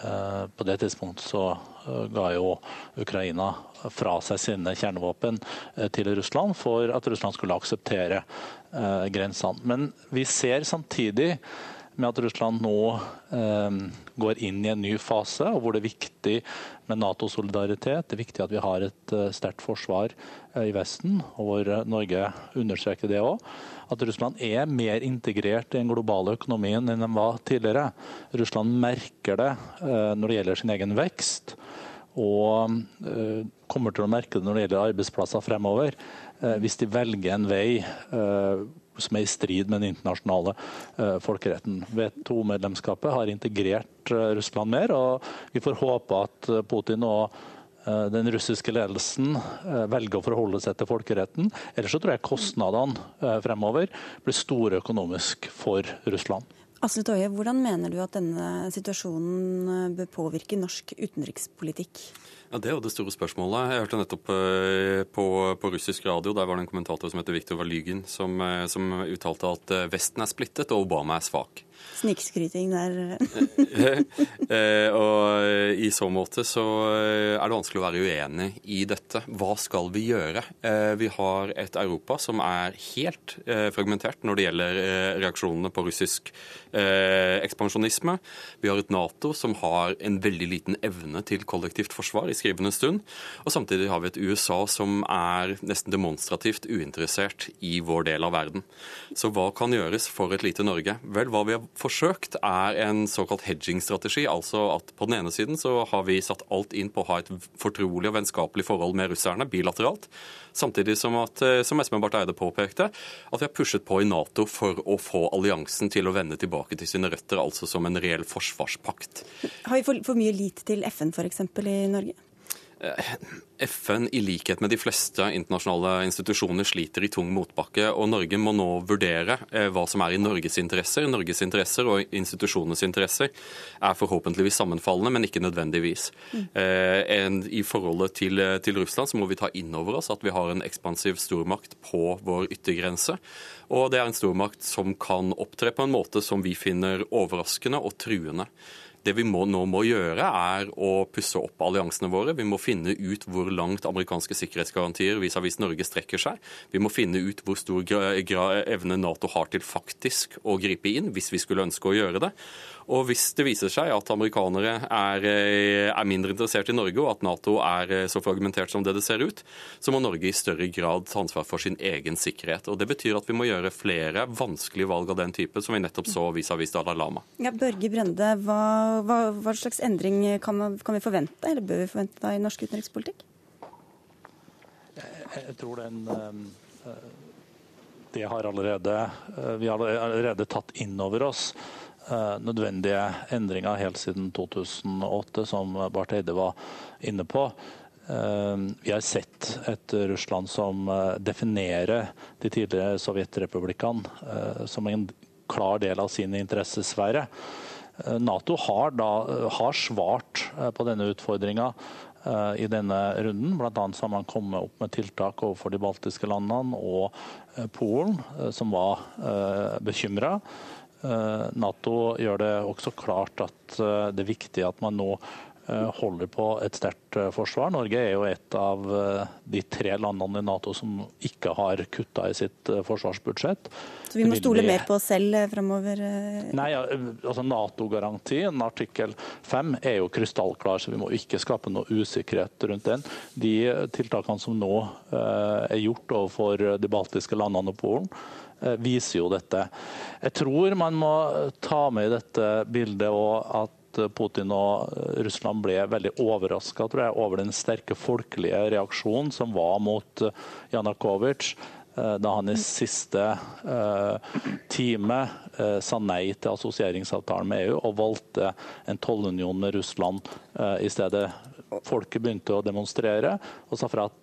Eh, på det tidspunktet så eh, ga jo Ukraina fra seg sine kjernevåpen eh, til Russland for at Russland skulle akseptere grensene. Men vi ser samtidig med at Russland nå eh, går inn i en ny fase, og hvor det er viktig med Nato-solidaritet. Det er viktig at vi har et uh, sterkt forsvar uh, i Vesten, og hvor uh, Norge understreker det òg. At Russland er mer integrert i den globale økonomien enn de var tidligere. Russland merker det når det gjelder sin egen vekst, og kommer til å merke det når det gjelder arbeidsplasser fremover. Hvis de velger en vei som er i strid med den internasjonale uh, folkeretten. WTO-medlemskapet har integrert uh, Russland mer, og vi får håpe at uh, Putin og den russiske ledelsen velger å forholde seg til folkeretten. Ellers så tror jeg kostnadene fremover blir store økonomisk for Russland. Asle Toje, hvordan mener du at denne situasjonen bør påvirke norsk utenrikspolitikk? Ja, Det er jo det store spørsmålet. Jeg hørte nettopp eh, på, på russisk radio, der var det en kommentator som heter Viktor Valygin, som, eh, som uttalte at eh, Vesten er splittet og Obama er svak. Snikskryting der. [LAUGHS] og I så måte så er det vanskelig å være uenig i dette. Hva skal vi gjøre? Vi har et Europa som er helt fragmentert når det gjelder reaksjonene på russisk ekspansjonisme. Vi har et Nato som har en veldig liten evne til kollektivt forsvar i skrivende stund. Og samtidig har vi et USA som er nesten demonstrativt uinteressert i vår del av verden. Så hva kan gjøres for et lite Norge? Vel, hva vi har forsøkt er en såkalt hedging-strategi. Altså at på den ene siden så har vi satt alt inn på å ha et fortrolig og vennskapelig forhold med russerne bilateralt. Samtidig som, at, eh, som Espen Barth Eide påpekte, at vi har pushet på i Nato for å få alliansen til å vende tilbake til sine røtter, altså som en reell forsvarspakt. Har vi for, for mye lit til FN f.eks. i Norge? Eh, FN, i likhet med de fleste internasjonale institusjoner, sliter i tung motbakke. og Norge må nå vurdere eh, hva som er i Norges interesser. Norges interesser og institusjonenes interesser er forhåpentligvis sammenfallende, men ikke nødvendigvis. Mm. I forholdet til, til, Russland så må vi ta inn over oss at vi har en ekspansiv stormakt på vår yttergrense. Og det er en stormakt som kan opptre på en måte som vi finner overraskende og truende. Det vi må, nå må gjøre, er å pusse opp alliansene våre. Vi må finne ut hvor langt amerikanske sikkerhetsgarantier vis-à-vis Norge strekker seg. Vi må finne ut hvor stor evne Nato har til faktisk å gripe inn, hvis vi skulle ønske å gjøre det. Og hvis det viser seg at amerikanere er, eh, er, mindre interessert i Norge, og at Nato er eh, så fragmentert som det det ser ut, så må Norge i større grad ta ansvar for sin egen sikkerhet. Og Det betyr at vi må gjøre flere vanskelige valg av den type, som vi nettopp så vis-à-vis Dalai Lama. Ja, Børge Brende, hva, hva, hva slags endring kan, kan, vi forvente, eller bør vi forvente i norsk utenrikspolitikk? Jeg, tror den eh, det har allerede, Vi har allerede tatt inn over oss nødvendige endringer helt siden 2008, som Barth Eide var inne på. Eh, vi har sett et Russland som eh, definerer de tidligere sovjetrepublikkene som en klar del av sin interessesfære. Nato har, da, har svart på denne utfordringa i denne runden. Bl.a. har man kommet opp med tiltak overfor de baltiske landene og Polen, som var bekymra. Eh, Nato gjør det også klart at eh, det er viktig at man nå eh, holder på et sterkt forsvar. Norge er jo et av de tre landene i Nato som ikke har kutta i sitt forsvarsbudsjett. Så vi må stole mer på oss selv fremover? Nei, altså Nato-garantien, artikkel 5, er jo krystallklar, så vi må ikke skape noe usikkerhet rundt den. De tiltakene som nå er gjort overfor de baltiske landene og Polen, viser jo dette. Jeg tror man må ta med i dette bildet at Putin og Russland ble veldig overraska over den sterke folkelige reaksjonen som var mot Janukovitsj eh, da han i siste time sa nei til assosieringsavtalen med EU og valgte en tollunion med Russland i stedet folket begynte å demonstrere og sa fra at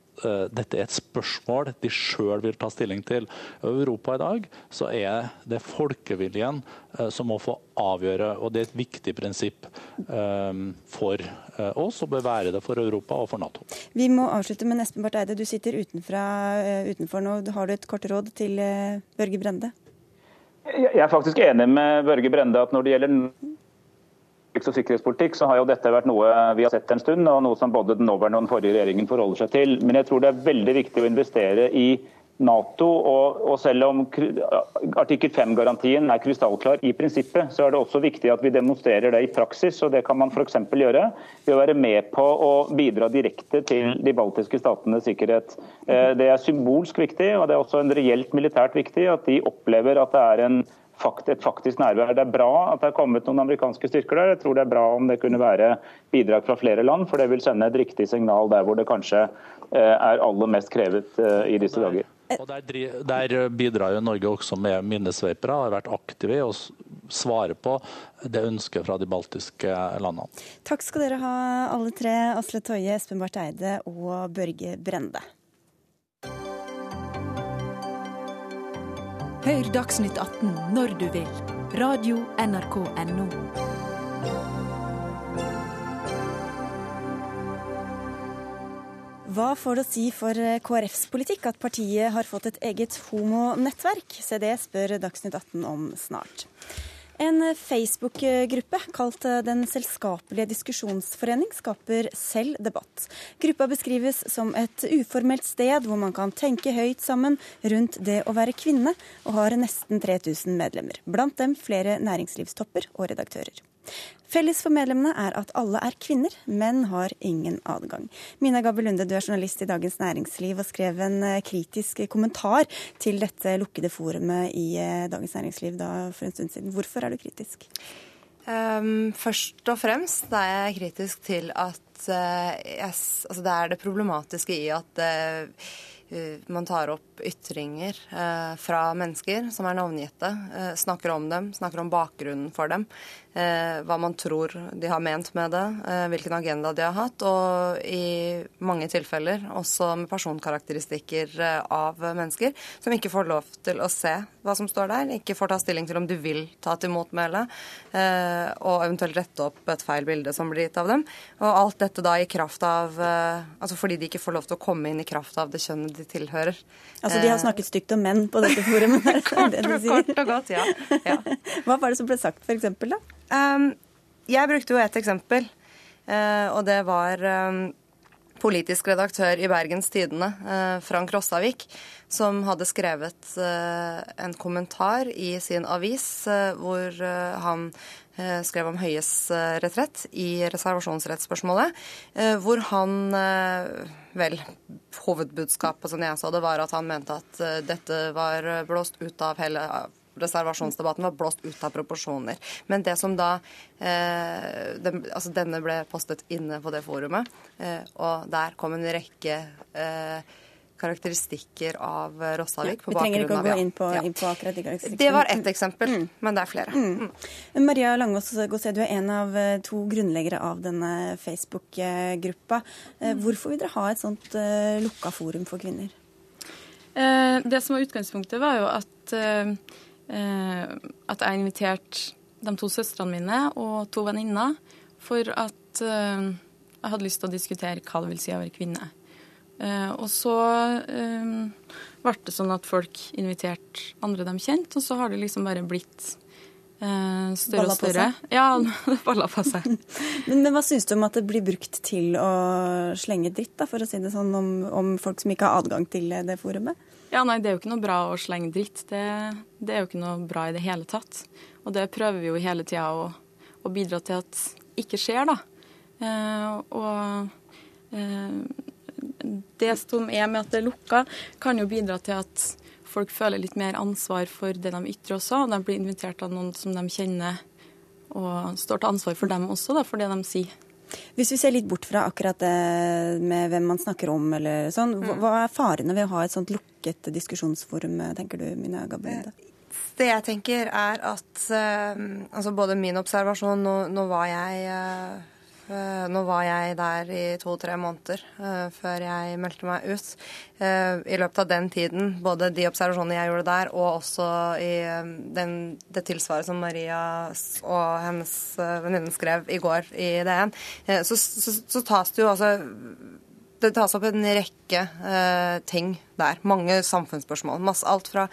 dette er et spørsmål de sjøl vil ta stilling til. I Europa i dag så er det folkeviljen uh, som må få avgjøre, og det er et viktig prinsipp um, for oss, og bør være det for Europa og for Nato. Vi må avslutte med Espen Barth Eide, du sitter utenfra, utenfor nå. Har du et kort råd til Børge Brende? Jeg er faktisk enig med Børge Brende at når det gjelder og sikkerhetspolitikk, så har jo dette vært noe vi har sett en stund, og noe som både den nåværende og den forrige regjeringen forholder seg til. Men jeg tror det er veldig viktig å investere i Nato. Og, og selv om artikkel 5-garantien er krystallklar i prinsippet, så er det også viktig at vi demonstrerer det i praksis. og Det kan man f.eks. gjøre ved å være med på å bidra direkte til de baltiske statenes sikkerhet. Eh, det er symbolsk viktig, og det er også en reelt militært viktig at de opplever at det er en et faktisk nærvær. Det er bra at det er kommet noen amerikanske styrker der. Jeg tror det er bra om det kunne være bidrag fra flere land, for det vil sende et riktig signal der hvor det kanskje eh, er aller mest krevet eh, i disse dager. Og der, der bidrar jo Norge også med minnesveipere, har vært aktive i å svare på det ønsket fra de baltiske landene. Takk skal dere ha alle tre, Asle Toje, Espen Barth Eide og Børge Brende. Hør Dagsnytt 18 når du vil. Radio NRK Radio.nrk.no. Hva får det å si for eh, KrFs politikk at partiet har fått et eget homonettverk? Se det spør Dagsnytt 18 om snart. En Facebook-gruppe kalt Den selskapelige diskusjonsforening skaper selv debatt. Gruppa beskrives som et uformelt sted hvor man kan tenke høyt sammen rundt det å være kvinne, og har nesten 3000 medlemmer. Blant dem flere næringslivstopper og redaktører. Felles for medlemmene er at alle er kvinner, men har ingen adgang. Mina Gabel Lunde, du er journalist i Dagens Næringsliv og skrev en eh, kritisk kommentar til dette lukkede forumet i eh, Dagens Næringsliv da for en stund siden. Hvorfor er du kritisk? Um, først og fremst er jeg kritisk til at uh, yes, altså det er det problematiske i at uh, man tar opp ytringer eh, fra mennesker som er navngitte, snakker om dem, snakker om bakgrunnen for dem. Eh, hva man tror de har ment med det, eh, hvilken agenda de har hatt, og i mange tilfeller også med personkarakteristikker eh, av mennesker som ikke får lov til å se hva som står der, ikke får ta stilling til om du vil ta til motmæle, og eventuelt rette opp et feil bilde som blir gitt av dem. Og alt dette da i kraft av Altså fordi de ikke får lov til å komme inn i kraft av det kjønnet de tilhører. Altså de har snakket stygt om menn på dette forumet? [LAUGHS] kort, kort og godt, ja. ja. [LAUGHS] Hva var det som ble sagt, f.eks., da? Um, jeg brukte jo et eksempel, uh, og det var um, politisk redaktør i Bergens Tidende, uh, Frank Rossavik, som hadde skrevet uh, en kommentar i sin avis hvor han skrev om Høies retrett i reservasjonsrettsspørsmålet, hvor han Vel, hovedbudskapet som jeg sa det, var at han mente at dette var blåst ut av hele reservasjonsdebatten var blåst ut av proporsjoner. Men det som da eh, den, altså Denne ble postet inne på det forumet, eh, og der kom en rekke eh, karakteristikker av Rossavik. Ja, vi trenger ikke å gå inn på, ja. inn på, akkurat de karakteristikkene. Det var ett eksempel, mm. men det er flere. Mm. Mm. Maria Langås Gosse, du er en av eh, to grunnleggere av denne Facebook-gruppa. Eh, mm. Hvorfor vil dere ha et sånt uh, lukka forum for kvinner? Det som var utgangspunktet, var jo at Eh, at jeg inviterte de to søstrene mine og to venninner for at eh, jeg hadde lyst til å diskutere hva det vil si å være kvinne. Eh, og så ble det sånn at folk inviterte andre de kjente, og så har det liksom bare blitt større og større. Ja, [LAUGHS] det balla på seg. [LAUGHS] men, men, hva syns du om at det blir brukt til å slenge dritt, da, for å si det sånn, om, om folk som ikke har adgang til det forumet? Ja, nei, det er jo ikke noe bra å slenge dritt. Det, det er jo ikke noe bra i det hele tatt. Og det prøver vi jo hele tida å, å, bidra til at ikke skjer, da. Eh, og eh, det som er med at det er lukka, kan jo bidra til at folk føler litt mer ansvar for det de ytrer også. Og de blir invitert av noen som de kjenner, og står til ansvar for dem også, da, for det de sier. Hvis vi ser litt bort fra akkurat det med hvem man snakker om, eller sånn, mm. hva er farene ved å ha et sånt lukket diskusjonsforum, tenker du, Mina Gabrielle? Det jeg tenker er at uh, altså både min observasjon Nå, nå var jeg Eh, nå var jeg der i to-tre måneder uh, før jeg meldte meg ut. Uh, I løpet av den tiden, både de observasjonene jeg gjorde der, og også i den, det tilsvaret som Maria og hennes venninne skrev i går i DN, så, så, så, tas det jo altså det tas opp en rekke ting der. Mange samfunnsspørsmål. Masse, alt fra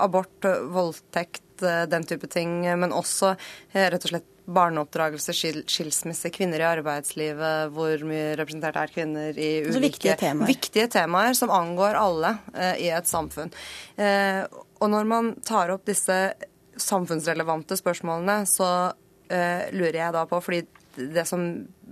abort, voldtekt, den type ting, men også rett og slett barneoppdragelse, skilsmisse, kvinner i arbeidslivet, hvor mye representert er kvinner i ulike viktige temaer. viktige temaer som angår alle eh, i et samfunn. Eh, og når man tar opp disse samfunnsrelevante spørsmålene, så eh, lurer jeg da på, fordi det som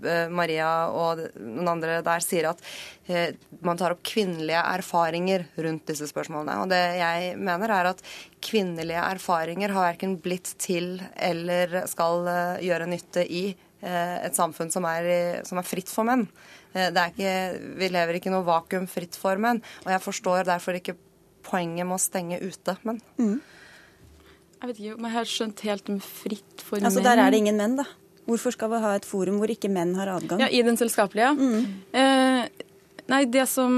eh, Maria og noen andre der sier, at eh, man tar opp kvinnelige erfaringer rundt disse spørsmålene. Og det jeg mener er at kvinnelige erfaringer har verken blitt til eller skal eh, gjøre nytte i et samfunn som er, som er fritt for menn. Ikke, vi lever ikke i noe vakuum fritt for menn. Og jeg forstår derfor ikke poenget med å stenge ute menn. Mm. Jeg vet ikke om jeg har skjønt helt om fritt for altså, menn. Der er det ingen menn, da? Hvorfor skal vi ha et forum hvor ikke menn har adgang? Ja, I den selskapelige? Mm. Eh, nei, det som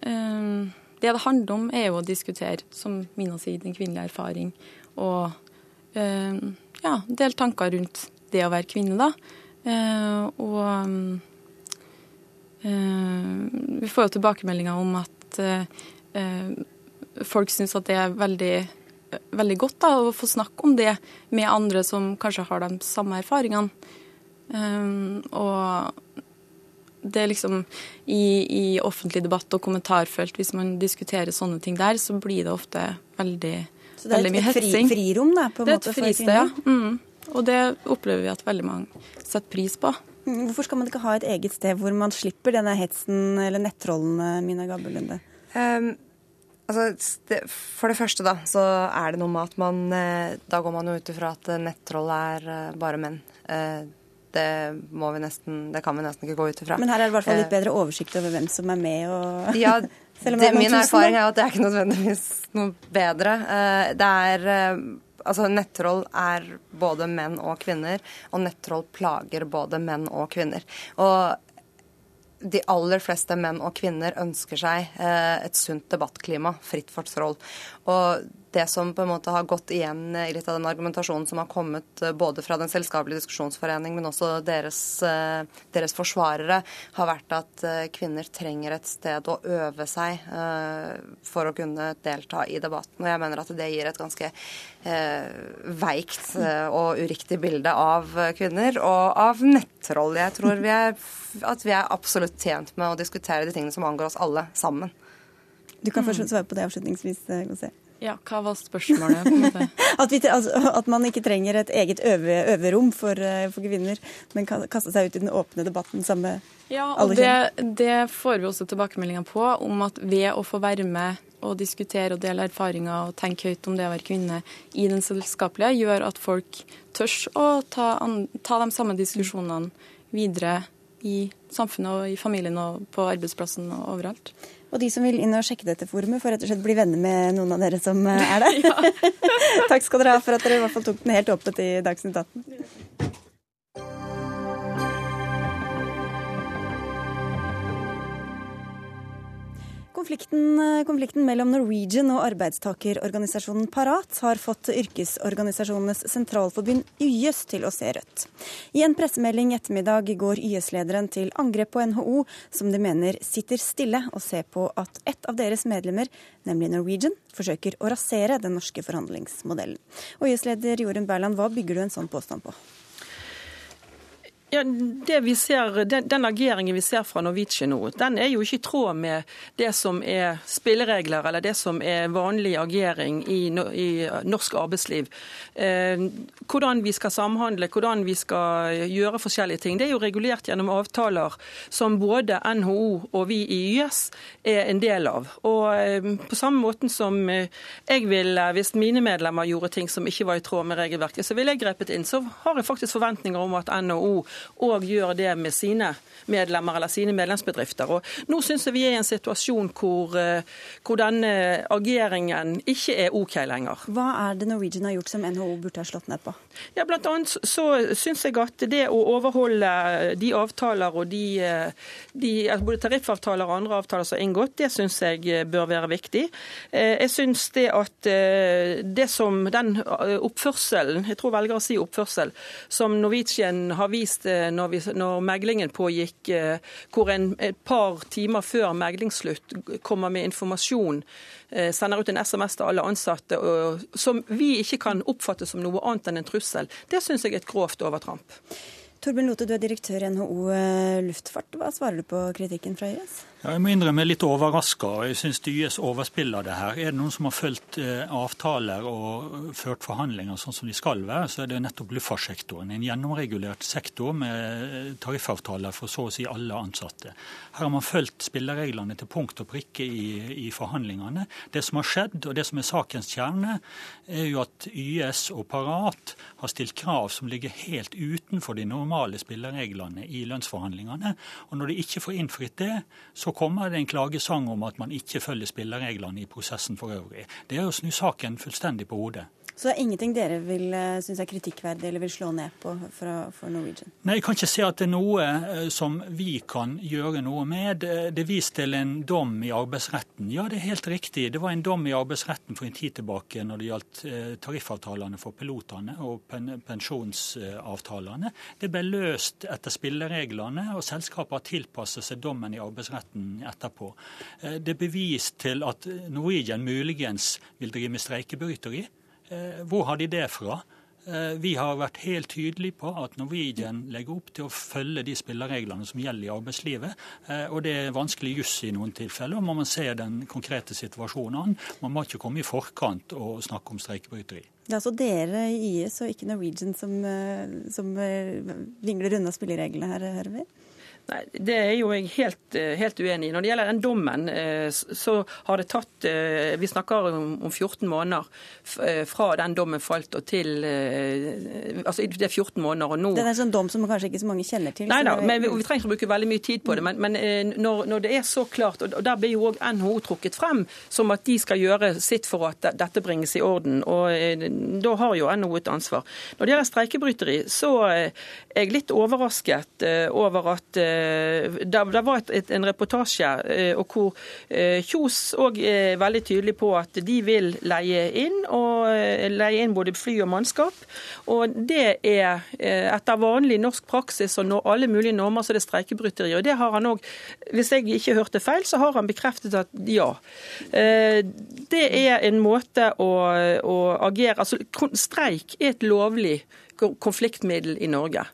eh, Det det handler om, er jo å diskutere, som Mina sier, den kvinnelige erfaring. Og eh, ja, dele tanker rundt det å være kvinne, da. Eh, og eh, vi får jo tilbakemeldinger om at eh, folk syns at det er veldig veldig godt da, å få snakke om det med andre som kanskje har de samme erfaringene. Um, og det er liksom i, i, offentlig debatt og kommentarfelt, hvis man diskuterer sånne ting der, så blir det ofte veldig, det veldig mye hetsing. Så det er et frirom, da? på en måte, for kvinner? Ja. Mm. Og det opplever vi at veldig mange setter pris på. Mm, hvorfor skal man ikke ha et eget sted hvor man slipper denne hetsen eller nettrollene, Mina Gabelunde? Um, Altså, for det første da, så er det noe med at man eh, Da går man jo ut ifra at nettroll er eh, bare menn. Eh, det, må vi nesten, det kan vi nesten ikke gå ut ifra. Men her er det i hvert fall litt bedre oversikt over hvem som er med og [LAUGHS] Ja, [LAUGHS] det, min erfaring er at det er ikke nødvendigvis noe bedre. Det er Altså, nettroll er både menn og kvinner, og nettroll plager både menn og kvinner. Og de aller fleste menn og kvinner ønsker seg eh, et sunt debattklima, fritt for troll. Og det som på en måte har gått igjen i litt av den argumentasjonen som har kommet eh, både fra Den selskapelige diskusjonsforening, men også deres, eh, deres, forsvarere, har vært at kvinner trenger et sted å øve seg for å kunne delta i debatten. Og jeg mener at det gir et ganske veikt og uriktig bilde av kvinner og av nettroll. Jeg tror vi er, at vi er absolutt tjent med å diskutere de tingene som angår oss alle sammen. Du kan fortsatt svare på det avslutningsvis, Gosé. Ja, hva var spørsmålet? [LAUGHS] at, vi, altså, at, man ikke trenger et eget øve, øverom for, eh, for, kvinner, men kan kaste seg ut i den åpne debatten sammen med ja, alle det, det får vi også tilbakemeldinger på, om at ved å få være med og diskutere og dele erfaringer og tenke høyt om det å være kvinne i den selskapelige, gjør at folk tør å ta, ta de samme diskusjonene videre i samfunnet og i familien og på arbeidsplassen og overalt. Og de som vil inn og sjekke dette forumet, får rett og slett bli venner med noen av dere som eh, er der. [LAUGHS] [LAUGHS] Takk skal dere ha for at dere i hvert fall tok den helt åpent i Dagsnytt 18. Konflikten, konflikten, mellom Norwegian og arbeidstakerorganisasjonen Parat har fått Yrkesorganisasjonenes sentralforbund YS til å se rødt. I en pressemelding i ettermiddag går YS-lederen til angrep på NHO, som de mener sitter stille og ser på at ett av deres medlemmer, nemlig Norwegian, forsøker å rasere den norske forhandlingsmodellen. Og YS-leder Jorunn Berland, hva bygger du en sånn påstand på? Ja, ser, den, den, ageringen vi ser fra Norwegian nå, den er jo ikke i tråd med det som er spilleregler eller det som er vanlig agering i, i norsk arbeidsliv. Eh, hvordan vi skal samhandle, hvordan vi skal gjøre forskjellige ting. Det er jo regulert gjennom avtaler som både NHO og vi i YS er en del av. Og eh, På samme måten som eh, jeg ville, hvis mine medlemmer gjorde ting som ikke var i tråd med regelverket, så ville jeg grepet inn. Så har jeg faktisk forventninger om at NHO og gjør det med sine medlemmer eller sine medlemsbedrifter. Og nå syns jeg vi er i en situasjon hvor, eh, hvor denne ageringen ikke er OK lenger. Hva er det Norwegian har gjort som NHO burde ha slått ned på? Ja, Blant annet så syns jeg at det å overholde de avtaler og de, eh, de altså både tariffavtaler og andre avtaler som er inngått, det syns jeg eh, bør være viktig. Jeg syns det at det som den oppførselen, jeg tror velger å si oppførsel, som Norwegian har vist når, vi, når meglingen pågikk eh, hvor en et par timer før meglingsslutt kommer med informasjon, eh, sender ut en SMS til alle ansatte, som vi ikke kan oppfatte som noe annet enn en trussel, det syns jeg er et grovt overtramp. Torbjørn Lote, du er direktør i NHO eh, luftfart. Hva svarer du på kritikken fra YS? Jeg må innrømme litt overraska. Jeg syns YS overspiller det her. Er det noen som har fulgt eh, avtaler og ført forhandlinger sånn som de skal være, så er det nettopp luftfartssektoren. En gjennomregulert sektor med tariffavtaler for så å si alle ansatte. Her har man fulgt spillereglene til punkt og prikke i, i forhandlingene. Det som har skjedd, og det som er sakens kjerne, er jo at YS og Parat har stilt krav som ligger helt utenfor de normale spillereglene i lønnsforhandlingene. Og når de ikke får innfridd det, så kommer det en klagesang om at man ikke følger spillereglene i prosessen for øvrig. Det er å snu saken fullstendig på hodet. Så det er ingenting dere vil eh, synes er kritikkverdig eller vil slå ned på for, for Norwegian? Nei, Jeg kan ikke se at det er noe eh, som vi kan gjøre noe med. Det vist til en dom i arbeidsretten. Ja, det er helt riktig. Det var en dom i arbeidsretten for en tid tilbake når det gjaldt eh, tariffavtalene for pilotene og pensjonsavtalene. Det ble løst etter spillereglene, og selskapet har tilpasset seg dommen i arbeidsretten etterpå. Det er bevist til at Norwegian muligens vil drive med streikebryteri. Eh, hvor har de det fra? Eh, vi har vært helt tydelige på at Norwegian legger opp til å følge de spillereglene som gjelder i arbeidslivet. Eh, og det er vanskelig juss i noen tilfeller, man må se den konkrete situasjonen an. Man må ikke komme i forkant og snakke om streikebryteri. Det er altså dere i YS og ikke Norwegian som, som vingler unna spillereglene her, hører vi? Nei, Det er jo jeg helt, eh, helt, uenig i. Når det gjelder den dommen, eh, så har det tatt eh, Vi snakker om 14 måneder fra den dommen falt og til Altså det er 14 måneder og nå Det er en sånn dom som kanskje ikke så mange kjenner til? Nei da, men vi, vi, trenger ikke bruke veldig mye tid på det. Men, men når, når, det er så klart, og der blir jo òg NHO trukket frem som at de skal gjøre sitt for at dette bringes i orden. Og da har jo NHO et ansvar. Når det gjelder streikebryteri, så er jeg litt overrasket over at det var en reportasje eh, og hvor eh, Kjos òg er veldig tydelig på at de vil leie inn, og leie inn både fly og mannskap. Og det er etter vanlig norsk praksis og alle mulige normer, så det er streikebryteri. Og det har han òg, hvis jeg ikke hørte feil, så har han bekreftet at ja. Det er en måte å, å agere Altså, streik er et lovlig konfliktmiddel i Norge.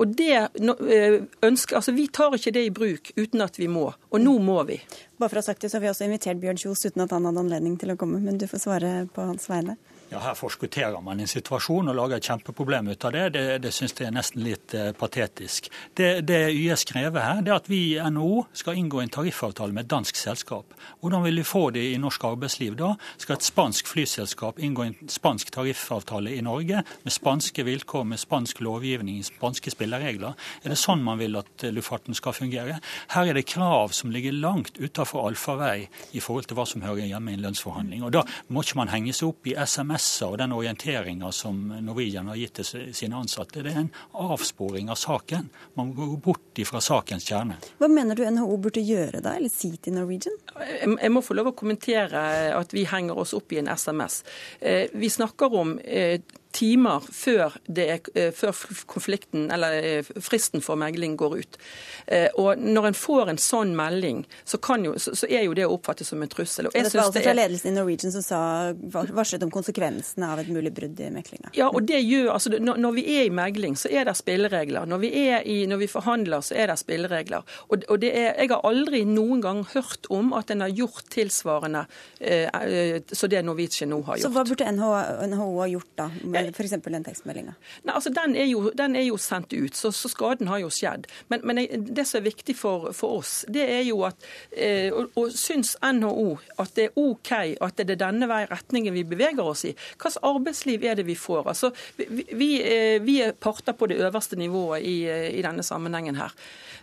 Og det eh, ønsker, altså Vi tar ikke det i bruk uten at vi må, og nå må vi. Bare for å ha sagt det, så har vi også invitert Bjørn Kjos uten at han hadde anledning til å komme, men du får svare på hans vegne. Ja, Her forskutterer man en situasjon og lager et kjempeproblem ut av det. Det, det syns jeg er nesten litt eh, patetisk. Det, det YS krever her, det er at vi i NHO skal inngå en tariffavtale med et dansk selskap. Hvordan vil vi få det i norsk arbeidsliv da? Skal et spansk flyselskap inngå en spansk tariffavtale i Norge med spanske vilkår, med spansk lovgivning, spanske spilleregler? Er det sånn man vil at luftfarten skal fungere? Her er det krav som ligger langt utafor allfarvei i forhold til hva som hører hjemme i en lønnsforhandling. Og Da må ikke man henge seg opp i SMS SMS-er og den orienteringa som Norwegian har gitt til sine ansatte, det er en avsporing av saken. Man går bort ifra sakens kjerne. Hva mener du NHO burde gjøre da, eller si til Norwegian? Jeg må få lov å kommentere at vi henger oss opp i en SMS. Eh, vi snakker om eh, timer før, er, eh, før, konflikten, eller eh, fristen for megling går ut. Eh, og Når en får en sånn melding, så, jo, så, er jo det å oppfatte som en trussel. Og jeg det var altså fra ledelsen i Norwegian som sa, varslet om konsekvensene av et mulig brudd i meklinga. Ja, og det gjør, altså når, vi er i megling, så er det spilleregler. Når vi, i, når vi forhandler, så er det spilleregler. Og, og det er, Jeg har aldri noen gang hørt om at en har gjort tilsvarende eh, så det Norwegian nå har gjort. Så hva burde NHO, NHO ha gjort da? f.eks. den tekstmeldinga? Altså, den, er den er jo sendt ut, så, så skaden har jo skjedd. Men, men, det som er viktig for, for oss, det er jo at eh, og, og syns NHO at det er OK at det er denne vei retningen vi beveger oss i? Slags arbeidsliv er det vi får? Altså, vi, vi, eh, vi er parter på det øverste nivået i, eh, i denne sammenhengen her.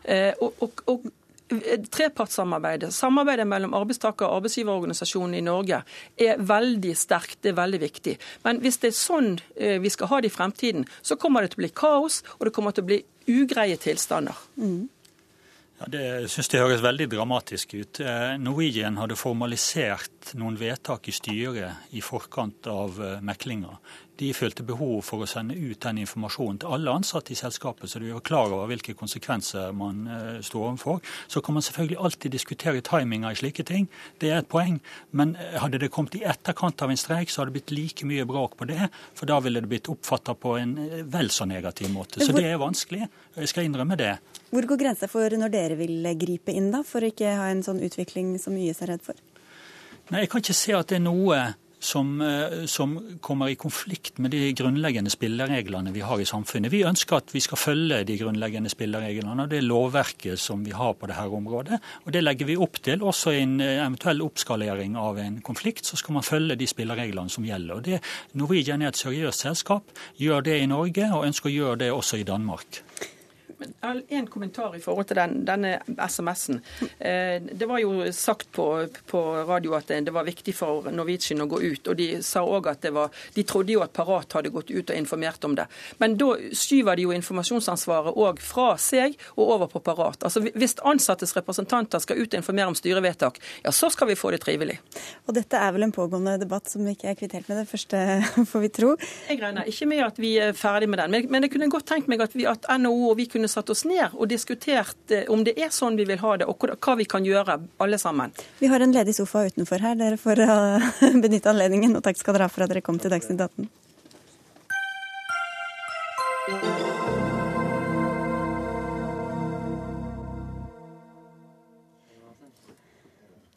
Eh, og, og, og Trepartssamarbeidet, samarbeidet mellom arbeidstaker- og arbeidsgiverorganisasjonene i Norge, er veldig sterkt. Det er veldig viktig. Men hvis det er sånn eh, vi skal ha det i fremtiden, så kommer det til å bli kaos, og det kommer til å bli ugreie tilstander. Mm. Ja, Det synes det høres veldig dramatisk ut. Eh, Norwegian hadde formalisert noen vedtak i styret i forkant av eh, meklinga. De følte behov for å sende ut den informasjonen til alle ansatte i selskapet, så de var klar over hvilke konsekvenser man eh, står overfor. Så kan man selvfølgelig alltid diskutere timinga i slike ting, det er et poeng. Men hadde det kommet i etterkant av en streik, så hadde det blitt like mye bråk på det. For da ville det blitt oppfatta på en vel så negativ måte. Så det er vanskelig. Jeg skal innrømme det. Hvor går grensa for når dere vil gripe inn, da, for å ikke ha en sånn utvikling som YS er redd for? Nei, Jeg kan ikke se at det er noe som, eh, som, kommer i konflikt med de grunnleggende spillereglene vi har i samfunnet. Vi ønsker at vi skal følge de grunnleggende spillereglene og det lovverket som vi har på dette området. Og Det legger vi opp til. Også i en eh, eventuell oppskalering av en konflikt, så skal man følge de spillereglene som gjelder. Og det, Norwegian er et seriøst selskap, gjør det i Norge og ønsker å gjøre det også i Danmark. En kommentar i forhold til den, denne SMS-en. Eh, det var jo sagt på, på, radio at det var viktig for Norwegian å gå ut. og De sa også at det var, de trodde jo at Parat hadde gått ut og informert om det. Men da skyver de jo informasjonsansvaret òg fra seg og over på Parat. Altså Hvis ansattes representanter skal ut og informere om styrevedtak, ja så skal vi få det trivelig. Og dette er vel en pågående debatt som ikke er kvittert med det første, [LAUGHS] får vi tro? Jeg regner ikke med at vi er ferdig med den. Men, men jeg kunne godt tenkt meg at, vi, at NHO og vi kunne satt oss ned og diskutert eh, om det er sånn vi vil ha det, og hva vi kan gjøre, alle sammen. Vi har en ledig sofa utenfor her. Dere får [LAUGHS] benytte anledningen, og takk skal dere ha for at dere kom til Dagsnytt 18.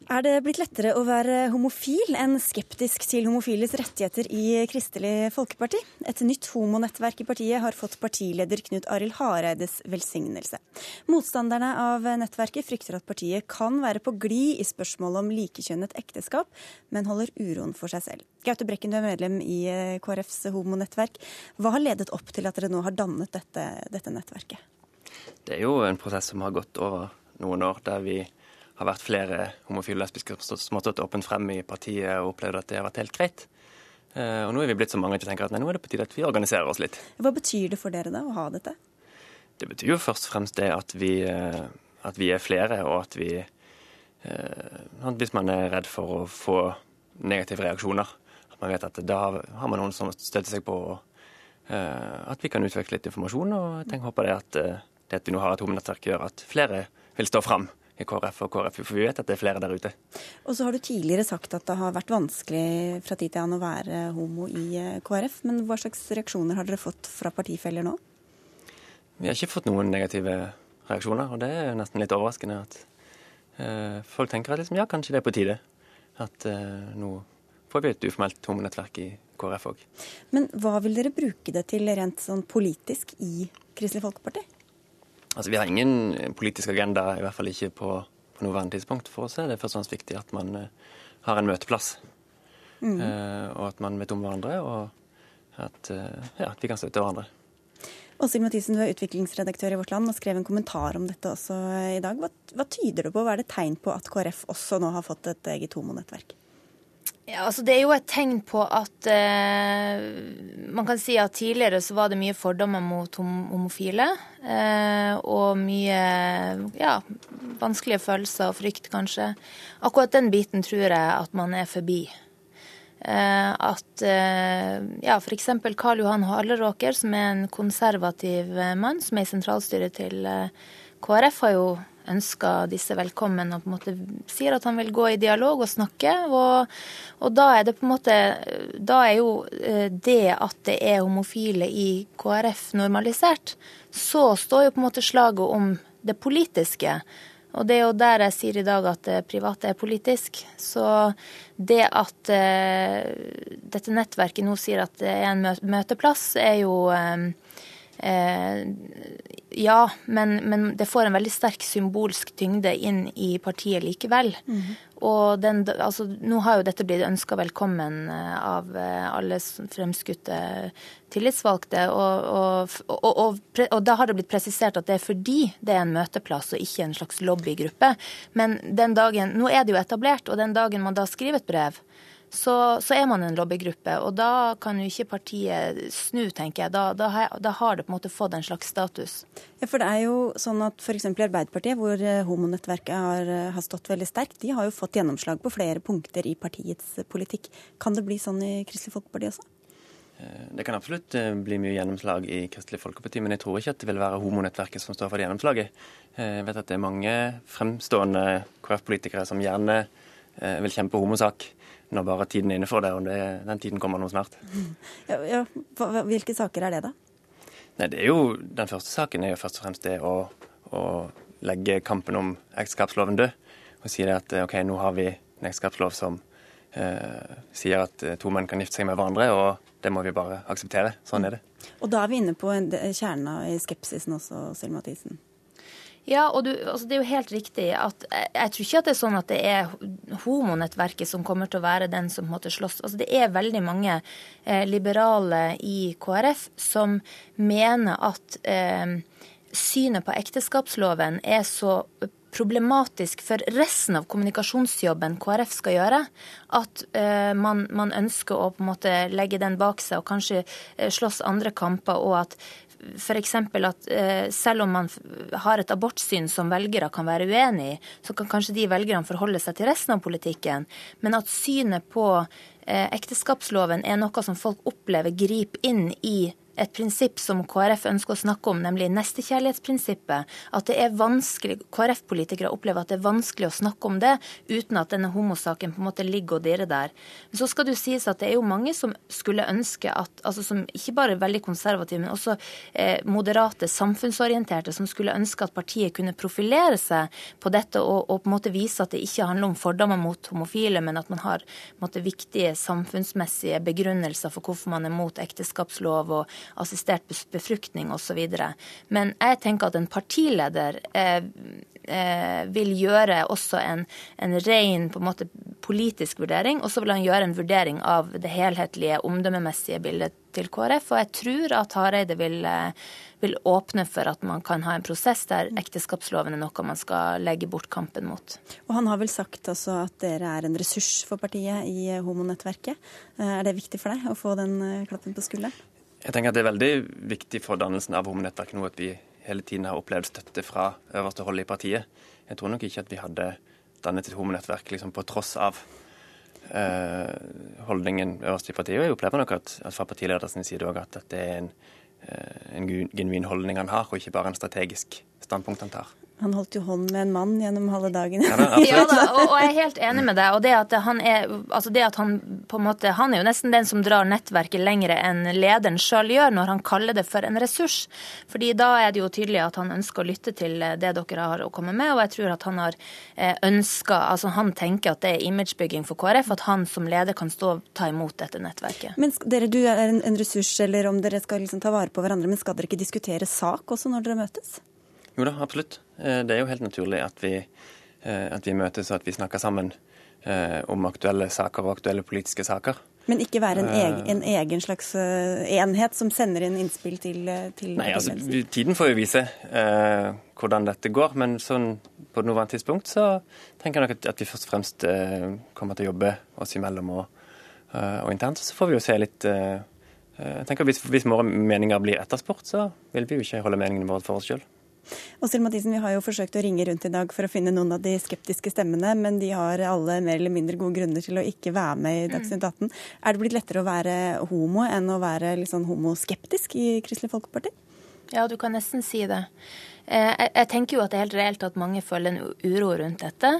Er det blitt lettere å være homofil enn skeptisk til homofiles rettigheter i Kristelig Folkeparti? Et nytt homonettverk i partiet har fått partileder Knut Arild Hareides velsignelse. Motstanderne av nettverket frykter at partiet kan være på glid i spørsmålet om likekjønnet ekteskap, men holder uroen for seg selv. Gaute Brekken, du er medlem i KrFs homonettverk. Hva har ledet opp til at dere nå har dannet dette, dette nettverket? Det er jo en prosess som har gått over noen år, der vi har vært flere homofile og lesbiske som har stått åpent frem i partiet og opplevd at det har vært helt greit. Eh, og nå er vi blitt så mange at vi tenker at nei, nå er det på tide at vi organiserer oss litt. Hva betyr det for dere da, å ha dette? Det betyr jo først og fremst det at vi, eh, at vi er flere, og at vi eh, Hvis man er redd for å få negative reaksjoner, at man vet at da har man noen som støtter seg på at vi kan utveksle litt informasjon. Og jeg håper det at det at vi nå har et hovednettverk, gjør at flere vil stå fram i KrF og KrF, for vi vet at det er flere der ute. Og så har du tidligere sagt at det har vært vanskelig fra tid til annen å være homo i eh, KrF, men hva slags reaksjoner har dere fått fra partifeller nå? Vi har ikke fått noen negative reaksjoner, og det er nesten litt overraskende at uh, folk tenker at liksom, ja, kanskje det er på tide. At uh, nå får vi et uformelt homonettverk i KrF òg. Men hva vil dere bruke det til rent sånn politisk i Kristelig Folkeparti? Altså, Vi har ingen politisk agenda, i hvert fall ikke på, på nåværende tidspunkt. For oss er det først og fremst viktig at man uh, har en møteplass, mm. uh, og at man vet om hverandre, og at, uh, ja, at vi kan støtte hverandre. Åshild Mathisen, du er utviklingsredaktør i Vårt Land og skrev en kommentar om dette også i dag. Hva, hva tyder det på? Hva er det tegn på at KrF også nå har fått et eget homonettverk? Ja, altså Det er jo et tegn på at eh, Man kan si at tidligere så var det mye fordommer mot homofile. Eh, og mye ja, vanskelige følelser og frykt, kanskje. Akkurat den biten tror jeg at man er forbi. Eh, at eh, ja, f.eks. Karl Johan Halleråker, som er en konservativ mann, som er i sentralstyret til eh, KrF, har jo ønsker disse velkommen og på en måte sier at han vil gå i dialog og snakke. Og, og da er det på en måte Da er jo eh, det at det er homofile i KrF normalisert. Så står jo på en måte slaget om det politiske. Og det er jo der jeg sier i dag at det private er politisk. Så det at uh, dette nettverket nå sier at det er en møteplass, er jo uh, Eh, ja, men, men, det får en veldig sterk symbolsk tyngde inn i partiet likevel. Mm. Og den, altså, nå har jo dette blitt ønska velkommen eh, av eh, alle fremskutte tillitsvalgte. Og, og, og, og, da har det blitt presisert at det er fordi det er en møteplass og ikke en slags lobbygruppe. Men den dagen, nå er det jo etablert, og den dagen man da skriver et brev, så, så, er man en lobbygruppe. Og da kan jo ikke partiet snu, tenker jeg. Da, da, da, har det på en måte fått en slags status. Ja, for det er jo sånn at f.eks. i Arbeiderpartiet, hvor eh, homonettverket har, eh, har, stått veldig sterkt, de har jo fått gjennomslag på flere punkter i partiets politikk. Kan det bli sånn i Kristelig Folkeparti også? Eh, det kan absolutt bli mye gjennomslag i Kristelig Folkeparti, men jeg tror ikke at det vil være homonettverket som står for det gjennomslaget. Jeg vet at det er mange fremstående KrF-politikere som gjerne vil kjempe homosak når bare tiden er inne for det, og det, den tiden kommer nå snart. [LAUGHS] Ja, ja. Hvilke saker er det, da? Nei, det er jo, Den første saken er jo først og fremst det å, å legge kampen om ekteskapsloven død. Og si det at OK, nå har vi en ekteskapslov som eh, sier at to menn kan gifte seg med hverandre, og det må vi bare akseptere. Sånn er det. Og da er vi inne på kjernen i skepsisen også, Selma Mathisen. Ja, og du, altså det er jo helt riktig at jeg, tror ikke at det er sånn at det er homonettverket som kommer til å være den som måtte slåss. Altså det er veldig mange eh, liberale i KrF som mener at eh, synet på ekteskapsloven er så problematisk for resten av kommunikasjonsjobben KrF skal gjøre, at eh, man, man, ønsker å på en måte legge den bak seg og kanskje eh, slåss andre kamper, og at f.eks. at eh, selv om man har et abortsyn som velgere kan være uenig i, så kan kanskje de velgerne forholde seg til resten av politikken. Men at synet på ekteskapsloven er noe som folk opplever griper inn i et prinsipp som KrF ønsker å snakke om, nemlig nestekjærlighetsprinsippet. At det er vanskelig, KrF-politikere opplever at det er vanskelig å snakke om det uten at denne homosaken på en måte ligger og dirrer der. Men så skal det jo sies at det er jo mange som skulle ønske at, altså som ikke bare veldig konservative, men også eh, moderate, samfunnsorienterte, som skulle ønske at partiet kunne profilere seg på dette og, og, på en måte vise at det ikke handler om fordommer mot homofile, men at man har måte, viktige samfunnsmessige begrunnelser for hvorfor man er mot ekteskapslov og assistert befruktning osv. Men jeg tenker at en partileder eh, eh, vil gjøre også en, en ren på en måte, politisk vurdering, og så vil han gjøre en vurdering av det helhetlige, omdømmemessige bildet til KrF. Og jeg tror at Hareide vil, eh, vil åpne for at man kan ha en prosess der ekteskapsloven er noe man skal legge bort kampen mot. Og Han har vel sagt også at dere er en ressurs for partiet i homonettverket. Eh, er det viktig for deg å få den klappen på skulderen? Jeg tenker at Det er veldig viktig for dannelsen av homonettverk nå at vi hele tiden har opplevd støtte fra øverste hold i partiet. Jeg tror nok ikke at vi hadde dannet et homonettverk liksom på tross av holdningen øverst i partiet. Og jeg opplever nok at, at fra partileders side òg at dette er en, uh, en genuin holdning han har, og ikke bare en strategisk standpunkt han tar. Han holdt jo hånd med en mann gjennom halve dagen. Ja, ja da, og, og, jeg er helt enig med deg. og det at Han er altså det at han på en måte, han er jo nesten den som drar nettverket lengre enn lederen sjøl gjør, når han kaller det for en ressurs. Fordi Da er det jo tydelig at han ønsker å lytte til det dere har å komme med. Og jeg tror at han har eh, ønska altså Han tenker at det er imagebygging for KrF, at han som leder kan stå og ta imot dette nettverket. Men dere, Du er en, en ressurs, eller om dere skal liksom ta vare på hverandre, men skal dere ikke diskutere sak også når dere møtes? Jo da, absolutt. Eh, det er jo helt naturlig at vi, eh, at vi møtes og at vi snakker sammen eh, om aktuelle saker og aktuelle politiske saker. Men ikke være en egen, en egen slags enhet som sender inn innspill til, til Nei, altså, Tiden får jo vise eh, hvordan dette går, men sånn på det nåværende tidspunkt så tenker jeg nok at, at, vi først og fremst eh, kommer til å jobbe oss imellom og, eh, og internt. Så får vi jo se litt jeg tenker hvis, hvis våre meninger blir etterspurt, så vil vi jo ikke holde meningene våre for oss sjøl. Åshild Mathisen, vi har jo forsøkt å ringe rundt i dag for å finne noen av de skeptiske stemmene, men de har alle mer eller mindre gode grunner til å ikke være med i Dagsnytt 18. Er det blitt lettere å være homo enn å være litt sånn homoskeptisk i Kristelig Folkeparti? Ja, du kan nesten si det. Eh, jeg tenker jo at det er helt reelt at mange føler en uro rundt dette.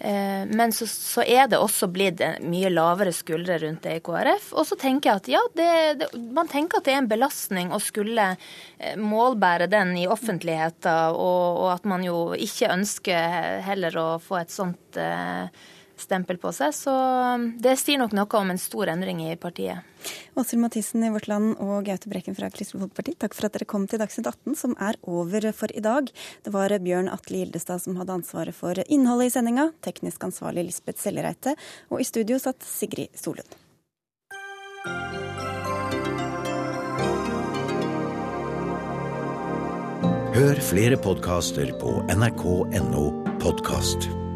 Eh, men så, så, er det også blitt mye lavere skuldre rundt det i KrF. Og så tenker jeg at ja, det, det, man tenker at det er en belastning å skulle eh, målbære den i offentligheten, og, og at man jo ikke ønsker heller å få et sånt eh, stempel på seg. Så um, det sier nok noe om en stor endring i partiet. Åshild Mathisen i Vårt Land og Gaute Brekken fra Kristelig Folkeparti, takk for at dere kom til Dagsnytt 18, som er over for i dag. Det var Bjørn Atle Gildestad som hadde ansvaret for innholdet i sendinga, teknisk ansvarlig Lisbeth Sellereite, og i studio satt Sigrid Solund. Hør flere podkaster på nrk.no podkast.